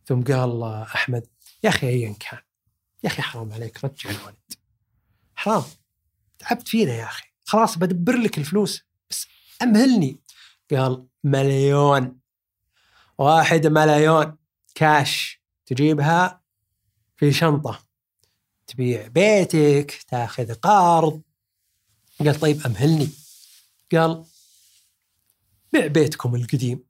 ثم قال أحمد يا أخي ايا كان يا أخي حرام عليك رجع الولد. حرام تعبت فينا يا أخي خلاص بدبر لك الفلوس بس أمهلني. قال مليون واحد مليون كاش تجيبها في شنطة. تبيع بيتك تاخذ قرض. قال طيب أمهلني. قال بيع بيتكم القديم.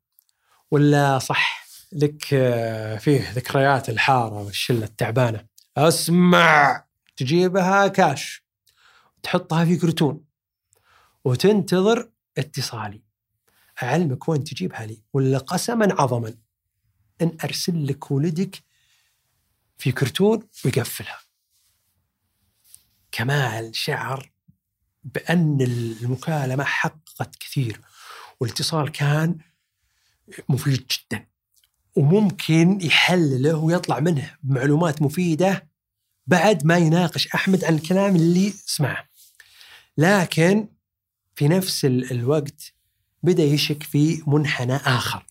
ولا صح لك آه، فيه ذكريات الحارة والشلة التعبانة. أسمع تجيبها كاش. تحطها في كرتون. وتنتظر اتصالي. أعلمك وين تجيبها لي. ولا قسما عظما. أن أرسل لك ولدك في كرتون ويقفلها. كمال شعر بأن المكالمة حققت كثير والاتصال كان مفيد جدا وممكن يحلله ويطلع منه معلومات مفيدة بعد ما يناقش أحمد عن الكلام اللي سمعه. لكن في نفس الوقت بدأ يشك في منحنى آخر.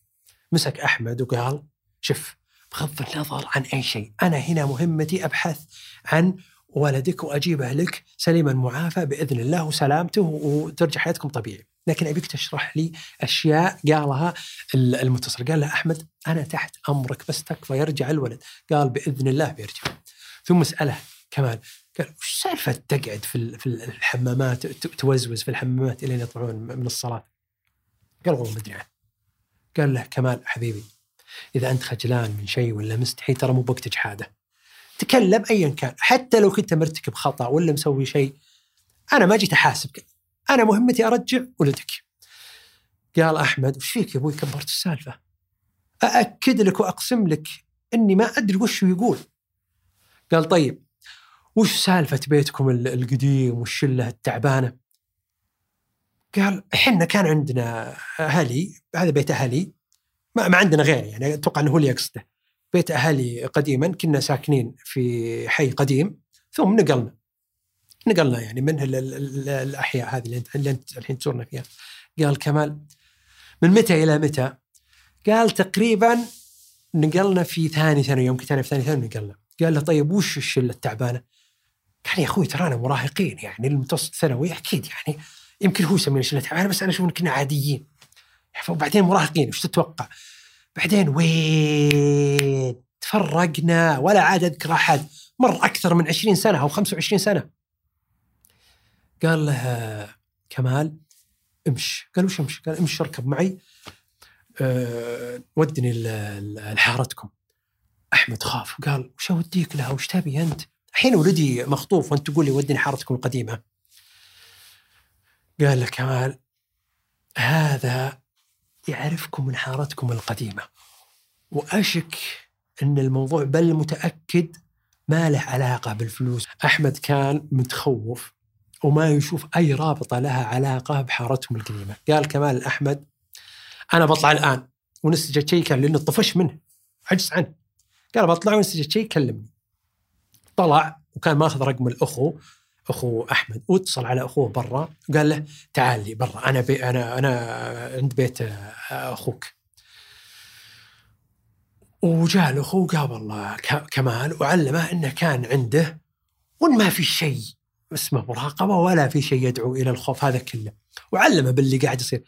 مسك أحمد وقال شوف بغض النظر عن أي شيء أنا هنا مهمتي أبحث عن ولدك وأجيبه لك سليما معافى بإذن الله وسلامته وترجع حياتكم طبيعي. لكن أبيك تشرح لي أشياء قالها المتصل. قال له أحمد أنا تحت أمرك بس تكفى يرجع الولد. قال بإذن الله بيرجع. ثم سأله كمال قال وش سالفة تقعد في الحمامات توزوز في الحمامات إلين يطلعون من الصلاة؟ قال والله ما أدري عنه. قال له كمال حبيبي إذا أنت خجلان من شيء ولا مستحي ترى مو بوقت اجحاده تكلم ايا كان حتى لو كنت مرتكب خطا ولا مسوي شيء أنا ما جيت أحاسبك. أنا مهمتي أرجع ولدك. قال أحمد وش فيك يا أبوي؟ كبرت السالفة. أأكد لك وأقسم لك إني ما أدري وش يقول. قال طيب وش سالفة بيتكم القديم والشلة التعبانة؟ قال إحنا كان عندنا أهلي هذا بيت أهلي ما, ما عندنا غير يعني أتوقع إنه هو اللي يقصده. بيت أهلي قديما كنا ساكنين في حي قديم ثم نقلنا نقلنا يعني من الأحياء هذه اللي انت اللي أنت الحين تزورنا فيها قال كمال من متى إلى متى؟ قال تقريبا نقلنا في ثاني ثانوي يوم كنت أنا في ثاني ثانوي نقلنا قال له طيب وش الشلة التعبانة؟ قال يا أخوي ترانا مراهقين يعني المتوسط ثانوي أكيد يعني يمكن هو يسمينا شلة تعبانة بس أنا أشوف كنا عاديين وبعدين مراهقين وش تتوقع؟ بعدين وين؟ تفرقنا ولا عاد أذكر أحد مر أكثر من 20 سنة أو 25 سنة. قال له كمال امش قال وش امش؟ قال امش اركب معي أه ودني لحارتكم. أحمد خاف وقال وش أوديك لها وش تبي أنت؟ الحين ولدي مخطوف وأنت تقول لي ودني حارتكم القديمة. قال له كمال هذا يعرفكم من حارتكم القديمة. وأشك أن الموضوع بل متأكد ما له علاقة بالفلوس. أحمد كان متخوف وما يشوف أي رابطة لها علاقة بحارتهم القديمة. قال كمال أحمد أنا بطلع الآن ونسجل شيء كان لأنه طفش منه عجز عنه. قال بطلع ونسجل شيء كلمني طلع وكان ماخذ رقم الأخو اخو أحمد واتصل على أخوه برا وقال له تعال لي برا أنا بي أنا أنا عند بيت أخوك. وجاء الأخو وقابل كمال وعلمه إنه كان عنده وإن ما في شيء اسمه مراقبة ولا في شيء يدعو إلى الخوف هذا كله. وعلمه باللي قاعد يصير.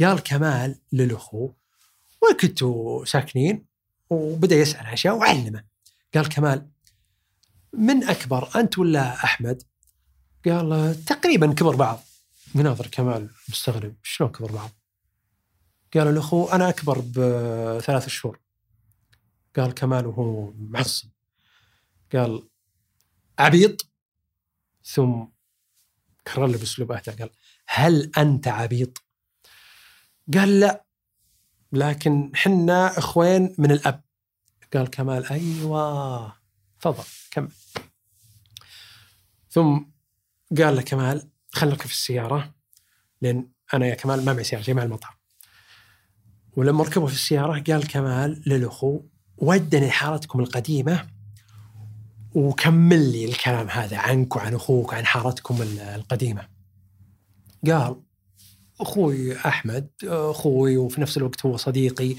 قال كمال للأخو وين كنتوا ساكنين وبدأ يسأل أشياء وعلمه. قال كمال من أكبر أنت ولا أحمد؟ قال تقريبا كبر بعض. مناظر كمال مستغرب. شلون كبر بعض؟ قال الاخو أنا أكبر بثلاث شهور. قال كمال وهو معصب. قال عبيط. ثم كرر له بأسلوب أهدى. قال هل أنت عبيط؟ قال لا. لكن حنا إخوين من الأب. قال كمال أيوه. تفضل كمل. ثم قال له كمال خليك في السيارة لأن أنا يا كمال ما معي سيارة جاي مع المطار ولما ركبوا في السيارة قال كمال للأخو ودني حارتكم القديمة وكمل لي الكلام هذا عنك وعن أخوك وعن حارتكم القديمة. قال أخوي أحمد أخوي وفي نفس الوقت هو صديقي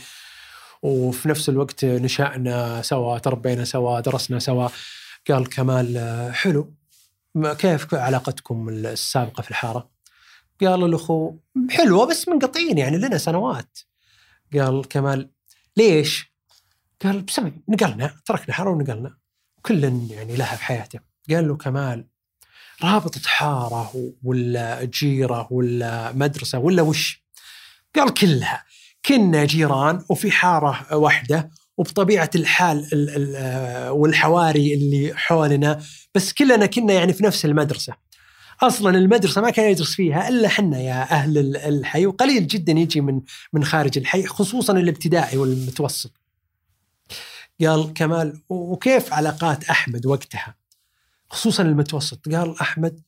وفي نفس الوقت نشأنا سوا تربينا سوا درسنا سوا قال كمال حلو كيف علاقتكم السابقة في الحارة؟ قال الأخو حلوة بس منقطعين يعني لنا سنوات. قال كمال ليش؟ قال بسبب نقلنا تركنا حارة ونقلنا. كل يعني لها في حياته. قال له كمال رابطة حارة ولا جيرة ولا مدرسة ولا وش؟ قال كلها. كنا جيران وفي حارة واحدة وبطبيعة الحال ال- ال- والحواري اللي حولنا بس كلنا كنا يعني في نفس المدرسة أصلا المدرسة ما كان يدرس فيها إلا حنا يا أهل ال- الحي وقليل جدا يجي من من خارج الحي خصوصا الابتدائي والمتوسط. قال كمال وكيف علاقات أحمد وقتها؟ خصوصا المتوسط قال أحمد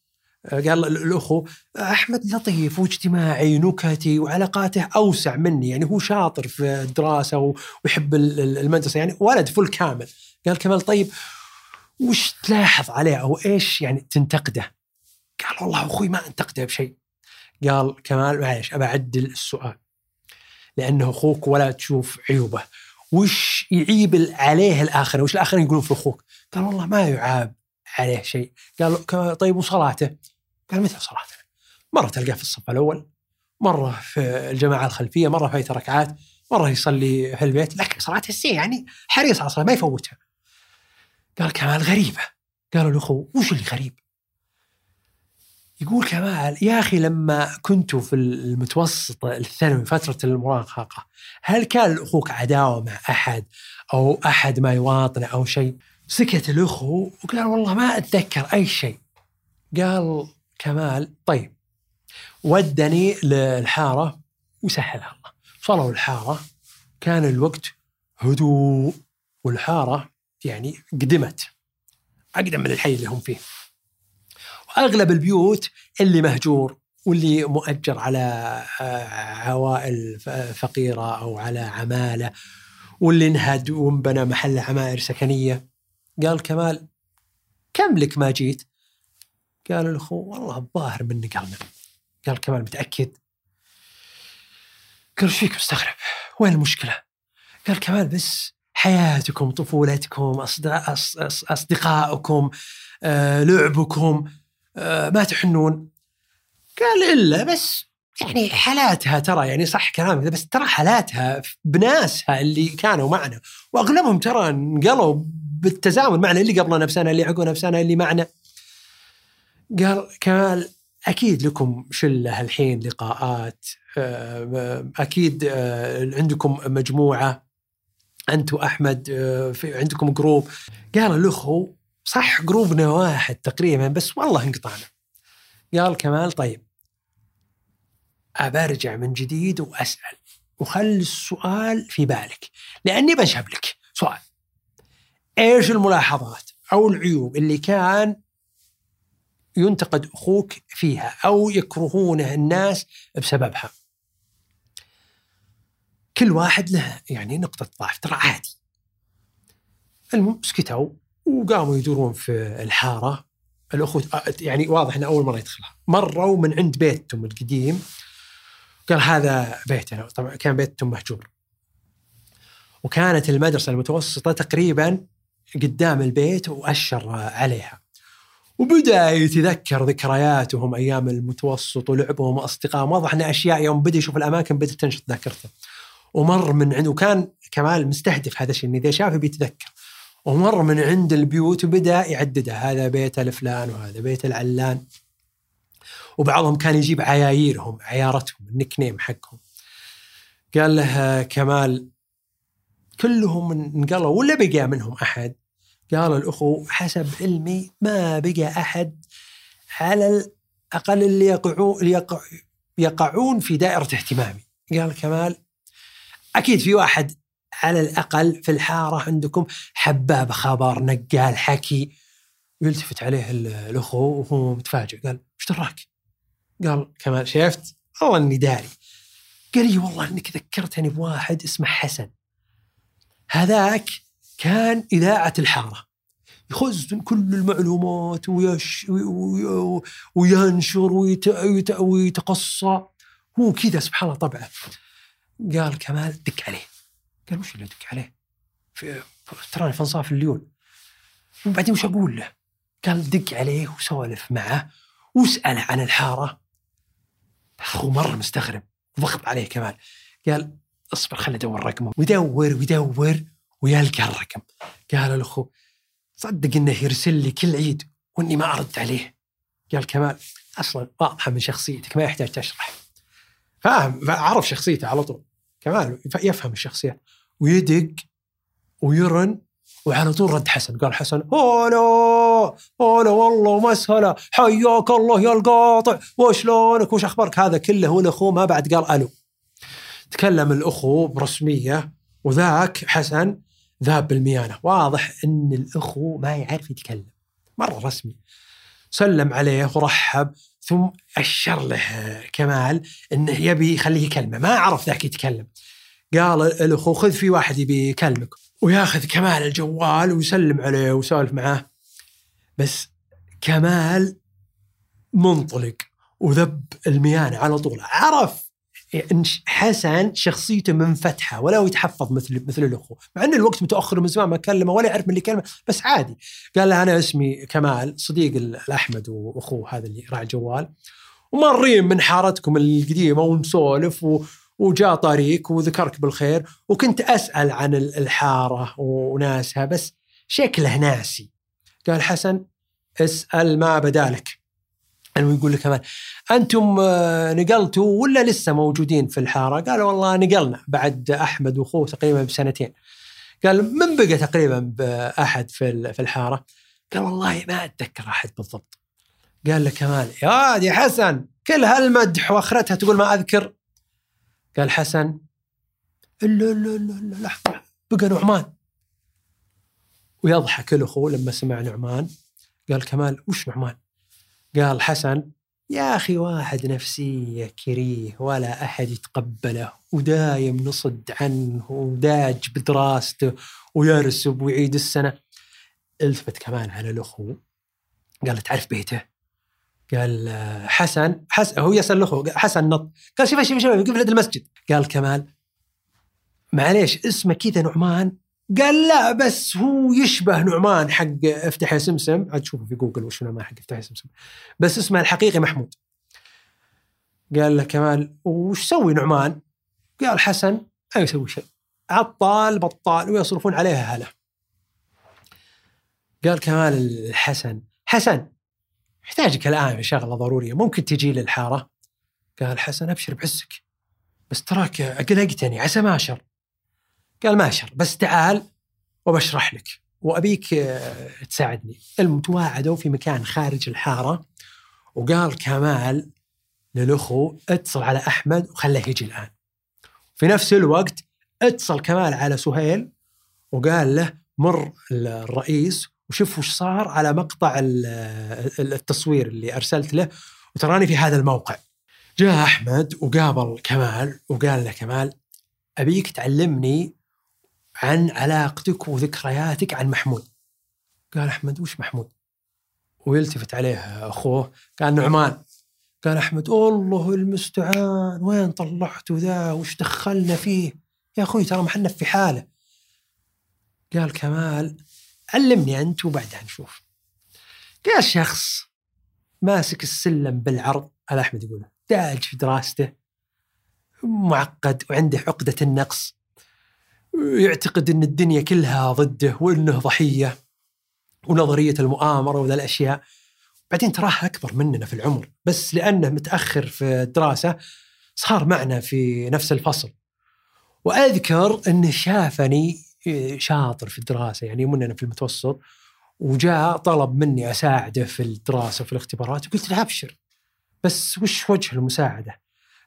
قال ال- الأخو أحمد لطيف واجتماعي نكتي وعلاقاته أوسع مني يعني هو شاطر في الدراسة ويحب ال- ال- المدرسة يعني ولد فل كامل. قال كمال طيب وش تلاحظ عليه أو إيش يعني تنتقده؟ قال والله أخوي ما أنتقده بشيء. قال كمال معلش أبى أعدل السؤال لأنه أخوك ولا تشوف عيوبه. وش يعيب عليه الآخرين؟ وش الآخرين يقولون في أخوك؟ قال والله ما يعاب عليه شيء. قال طيب وصلاته؟ قال مثل صلاته مرة تلقاه في الصف الأول مرة في الجماعة الخلفية مرة فايت ركعات مرة يصلي في البيت لكن صلاته السي يعني حريص على الصلاة ما يفوتها قال كمال غريبة قالوا الاخو وش اللي غريب يقول كمال يا أخي لما كنتوا في المتوسط الثانوي فترة المراهقة هل كان لأخوك عداوة مع أحد أو أحد ما يواطنه أو شيء؟ سكت الأخو وقال والله ما أتذكر أي شيء. قال كمال طيب ودني للحارة وسهلها الله. وصلوا الحارة كان الوقت هدوء والحارة يعني قدمت أقدم من الحي اللي هم فيه. وأغلب البيوت اللي مهجور واللي مؤجر على آه، عوائل ف- فقيره أو على عمالة واللي انهد وانبنى محل عماير سكنية قال كمال كم لك ما جيت؟ قال الاخو والله الظاهر من نقلنا قال كمال متأكد؟ قال إيش فيك مستغرب؟ وين المشكلة؟ قال كمال بس حياتكم طفولتكم أصدقائكم آه، لعبكم آه، ما تحنون قال إلا بس يعني حالاتها ترى يعني صح كلامك بس ترى حالاتها بناسها اللي كانوا معنا وأغلبهم ترى انقلوا بالتزامن معنا اللي قبلنا بسنه اللي عقبنا بسنه اللي معنا قال كمال أكيد لكم شلة الحين لقاءات. آه، أكيد آه، عندكم مجموعة أنت وأحمد آه، عندكم جروب. قال الاخو صح جروبنا واحد تقريبا بس والله انقطعنا. قال كمال طيب ارجع من جديد وأسأل وخل السؤال في بالك لأني بنشب لك سؤال. إيش الملاحظات أو العيوب اللي كان ينتقد أخوك فيها أو يكرهونه الناس بسببها. كل واحد له يعني نقطة ضعف ترى عادي. المهم سكتوا وقاموا يدورون في الحارة. الأخوة يعني واضح أنه أول مرة يدخلها. مروا من عند بيتهم القديم. قال هذا بيتنا طبعا كان بيتهم مهجور. وكانت المدرسة المتوسطة تقريبا قدام البيت وأشر عليها. وبدأ يتذكر ذكرياتهم أيام المتوسط ولعبهم وأصدقائهم. واضح إن أشياء يوم بدأ يشوف الأماكن بدأت تنشط ذاكرته. ومر من عنده وكان كمال مستهدف هذا الشيء انه إذا شافه بيتذكر ومر من عند البيوت وبدأ يعددها هذا بيت الفلان وهذا بيت العلان. وبعضهم كان يجيب عياييرهم عيارتهم النك نيم حقهم. قال له كمال. كلهم انقلوا ولا بقى منهم أحد. قال الأخو حسب علمي ما بقى أحد على الأقل اللي يقعون يقع يقعون في دائرة اهتمامي قال كمال أكيد في واحد على الأقل في الحارة عندكم حباب خبر نقال حكي يلتفت عليه الأخو وهو متفاجئ قال إيش دراك؟ قال كمال شفت؟ والله إني داري قال لي والله إنك ذكرتني بواحد اسمه حسن هذاك كان إذاعة الحارة. يخزن كل المعلومات ويش وي- وينشر ويت- ويت- ويتقصى. هو كذا سبحان الله طبعه. قال كمال دق عليه. قال وش اللي ادق عليه؟ في تراني في انصاف الليول. وبعدين وش أقول له؟ قال دق عليه وسولف معه. واساله عن الحارة. اخوه مره مستغرب. ضغط عليه كمان قال اصبر خلي أدور رقمه. ويدور ويدور. ويلقى الرقم. قال الأخو صدق إنه يرسل لي كل عيد وإني ما أرد عليه. قال كمال أصلا واضحة من شخصيتك ما يحتاج تشرح. فاهم عرف شخصيته على طول. كمال يفهم الشخصيات ويدق ويرن وعلى طول رد حسن. قال حسن هلا هلا والله مسهلة حياك الله يا القاطع. وشلونك؟ وش أخبارك؟ هذا كله والاخو ما بعد قال ألو. تكلم الأخو برسمية وذاك حسن ذاب بالميانة. واضح إن الأخو ما يعرف يتكلم. مرة رسمي. سلم عليه ورحب ثم أشر له كمال إنه يبي يخليه يكلمه. ما عرف ذاك يتكلم. قال الأخو خذ في واحد يبي يكلمك. وياخذ كمال الجوال ويسلم عليه ويسولف معاه بس كمال منطلق وذب الميانة على طول. عرف حسن شخصيته منفتحة ولا هو يتحفظ مثل مثل الاخو مع إن الوقت متأخر من زمان ما كلمه ولا يعرف من اللي كلمه بس عادي. قال له أنا اسمي كمال صديق الأحمد وأخوه هذا اللي راعي الجوال. ومارين من حارتكم القديمة ونسولف و... وجاء طريق وذكرك بالخير. وكنت أسأل عن الحارة وناسها بس شكله ناسي. قال حسن اسأل ما بدالك. أنه يقول لك كمان أنتم آه، نقلتوا ولا لسه موجودين في الحارة؟ قالوا والله نقلنا بعد أحمد وأخوه تقريبا بسنتين. قال من بقى تقريبا بأحد في في الحارة؟ قال والله ما أتذكر أحد بالضبط. قال له كمال يا يا حسن كل هالمدح وأخرتها تقول ما أذكر قال حسن إلا إلا إلا لحظة بقى نعمان ويضحك الاخو لما سمع نعمان قال كمال وش نعمان؟ قال حسن يا أخي واحد نفسية كريه ولا أحد يتقبله ودايم نصد عنه وداج بدراسته ويرسب ويعيد السنة. التفت كمان على الأخو قال تعرف بيته. قال حسن حسن هو يسأل الأخو حسن نط. قال شوف شوف شوف قبل المسجد. قال كمال معليش اسمه كذا نعمان؟ قال لا بس هو يشبه نعمان حق افتح يا سمسم. عاد شوفوا في جوجل وش نعمان حق افتح يا سمسم. بس اسمه الحقيقي محمود. قال له كمال وش سوي نعمان؟ قال حسن ما يسوي شيء. عطال بطال ويصرفون عليها هلا قال كمال الحسن حسن احتاجك الآن في شغلة ضرورية. ممكن تجي للحارة؟ قال حسن أبشر بعزك بس تراك قلقتني عسى ما أشر. قال ما شر بس تعال وبشرح لك وأبيك آه، تساعدني. المتواعدوا في مكان خارج الحارة وقال كمال للأخو اتصل على أحمد وخليه يجي الآن. في نفس الوقت اتصل كمال على سهيل وقال له مر الرئيس وشوف وش صار على مقطع التصوير اللي أرسلت له وتراني في هذا الموقع. جاء أحمد وقابل كمال وقال له كمال أبيك تعلمني عن علاقتك وذكرياتك عن محمود. قال أحمد وش محمود؟ ويلتفت عليه أخوه قال نعمان. قال أحمد الله المستعان وين طلعته ذا؟ وش دخلنا فيه؟ يا أخوي ترى محنا في حالة. قال كمال علمني أنت وبعدها نشوف. قال شخص ماسك السلم بالعرض هذا أحمد يقول داج في دراسته معقد وعنده عقدة النقص. يعتقد إن الدنيا كلها ضده وإنه ضحية ونظرية المؤامرة وذا الأشياء. بعدين تراه أكبر مننا في العمر بس لأنه متأخر في الدراسة صار معنا في نفس الفصل. وأذكر انه شافني شاطر في الدراسة يعني مننا في المتوسط وجاء طلب مني أساعده في الدراسة وفي الاختبارات وقلت له أبشر بس وش وجه المساعدة؟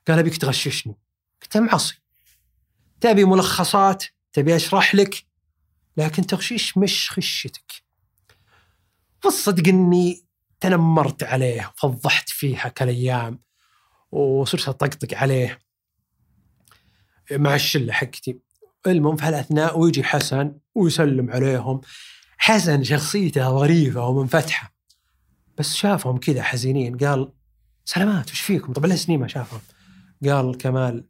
قال أبيك تغششني. قلت له معصي. تبي ملخصات؟ تبي أشرح لك؟ لكن تغشيش مش خشتك. والصدق إني تنمرت عليه وفضحت فيها كالأيام وصرت أطقطق عليه. مع الشلة حقتي. المهم في هالاثناء ويجي حسن ويسلم عليهم حسن شخصيته ظريفه ومنفتحة. بس شافهم كذا حزينين قال سلامات وش فيكم؟ طبعا سنين ما شافهم؟ قال كمال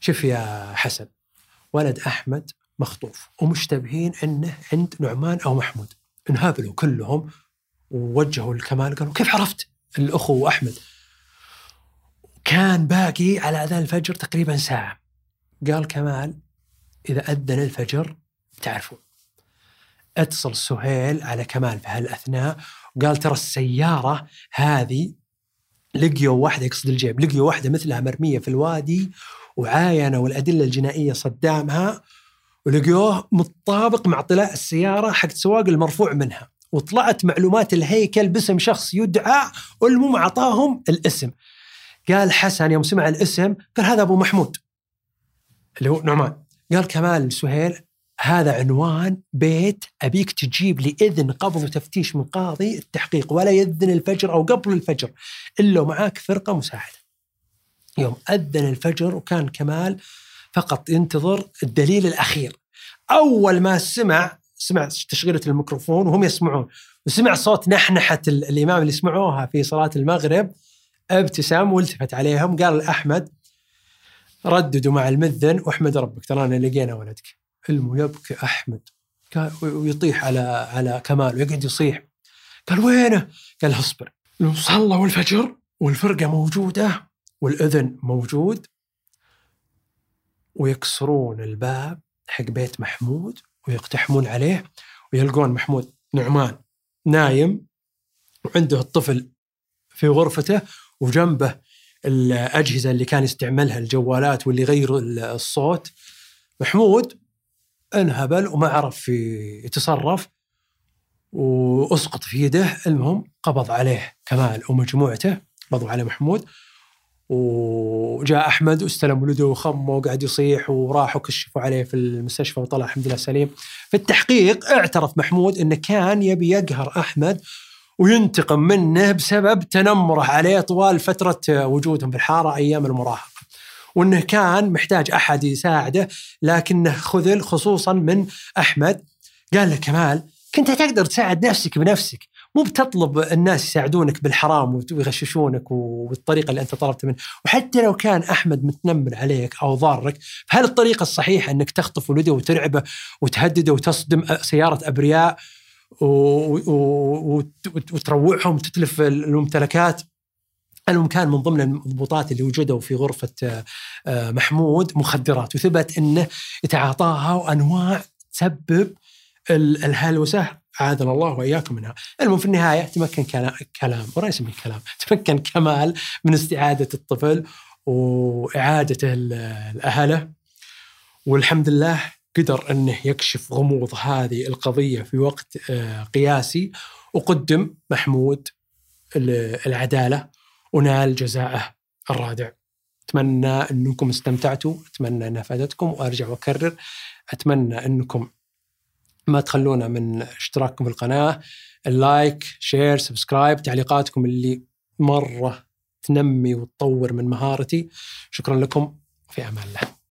شوف يا حسن ولد أحمد مخطوف ومشتبهين إنه عند نعمان أو محمود. انهبلوا كلهم ووجهوا الكمال قالوا كيف عرفت الأخو أحمد؟ كان باقي على أذان الفجر تقريبا ساعة. قال كمال إذا أذن الفجر تعرفون. اتصل سهيل على كمال في هالأثناء وقال ترى السيارة هذه لقيوا واحدة يقصد الجيب لقيوا واحدة مثلها مرمية في الوادي وعاينوا الادله الجنائية صدامها ولقيوه متطابق مع طلاء السيارة حق سواق المرفوع منها. وطلعت معلومات الهيكل باسم شخص يدعى المهم اعطاهم الاسم. قال حسن يوم سمع الاسم قال هذا أبو محمود. اللي هو نعمان. قال كمال سهيل هذا عنوان بيت أبيك تجيب لي اذن قبض وتفتيش من قاضي التحقيق ولا يذن الفجر أو قبل الفجر. إلا ومعاك فرقة مساعدة. يوم أذن الفجر وكان كمال فقط ينتظر الدليل الأخير. أول ما سمع سمع تشغيلة الميكروفون وهم يسمعون وسمع صوت نحنحة الإمام اللي سمعوها في صلاة المغرب ابتسم والتفت عليهم قال لاحمد رددوا مع المذن واحمد ربك ترانا لقينا ولدك المهم يبكي أحمد ويطيح على على كمال ويقعد يصيح قال وينه؟ قال اصبر صلوا الفجر والفرقة موجودة والأذن موجود ويكسرون الباب حق بيت محمود ويقتحمون عليه ويلقون محمود نعمان نايم وعنده الطفل في غرفته وجنبه الأجهزة اللي كان يستعملها الجوالات واللي يغير الصوت. محمود انهبل وما عرف يتصرف وأسقط في يده المهم قبض عليه كمال ومجموعته قبضوا على محمود. وجاء أحمد واستلم ولده وخمه وقعد يصيح وراحوا كشفوا عليه في المستشفى وطلع الحمد لله سليم. في التحقيق اعترف محمود إنه كان يبي يقهر أحمد وينتقم منه بسبب تنمره عليه طوال فترة وجودهم في الحارة أيام المراهقة. وإنه كان محتاج أحد يساعده لكنه خذل خصوصا من أحمد قال له كمال كنت تقدر تساعد نفسك بنفسك مو بتطلب الناس يساعدونك بالحرام ويغششونك وبالطريقه اللي أنت طلبت منه. وحتى لو كان أحمد متنمر عليك أو ضارك فهل الطريقة الصحيحة إنك تخطف ولده وترعبه وتهدده وتصدم سيارة أبرياء وتروعهم وتتلف الممتلكات؟ المهم كان من ضمن الضبوطات اللي وجدوا في غرفة آه، محمود مخدرات وثبت أنه يتعاطاها وأنواع تسبب الهلوسة عاذنا الله وإياكم منها. المهم في النهاية تمكن كلام وليس من كلام، تمكن كمال من استعادة الطفل وإعادته لاهله والحمد لله قدر أنه يكشف غموض هذه القضية في وقت آه، قياسي. وقدم محمود العدالة ونال جزاءه الرادع. أتمنى أنكم استمتعتوا أتمنى أنها فادتكم وأرجع وأكرر أتمنى أنكم ما تخلونا من اشتراككم في القناة. ال like share subscribe تعليقاتكم اللي مرة تنمي وتطور من مهارتي. شكرا لكم في أمان الله.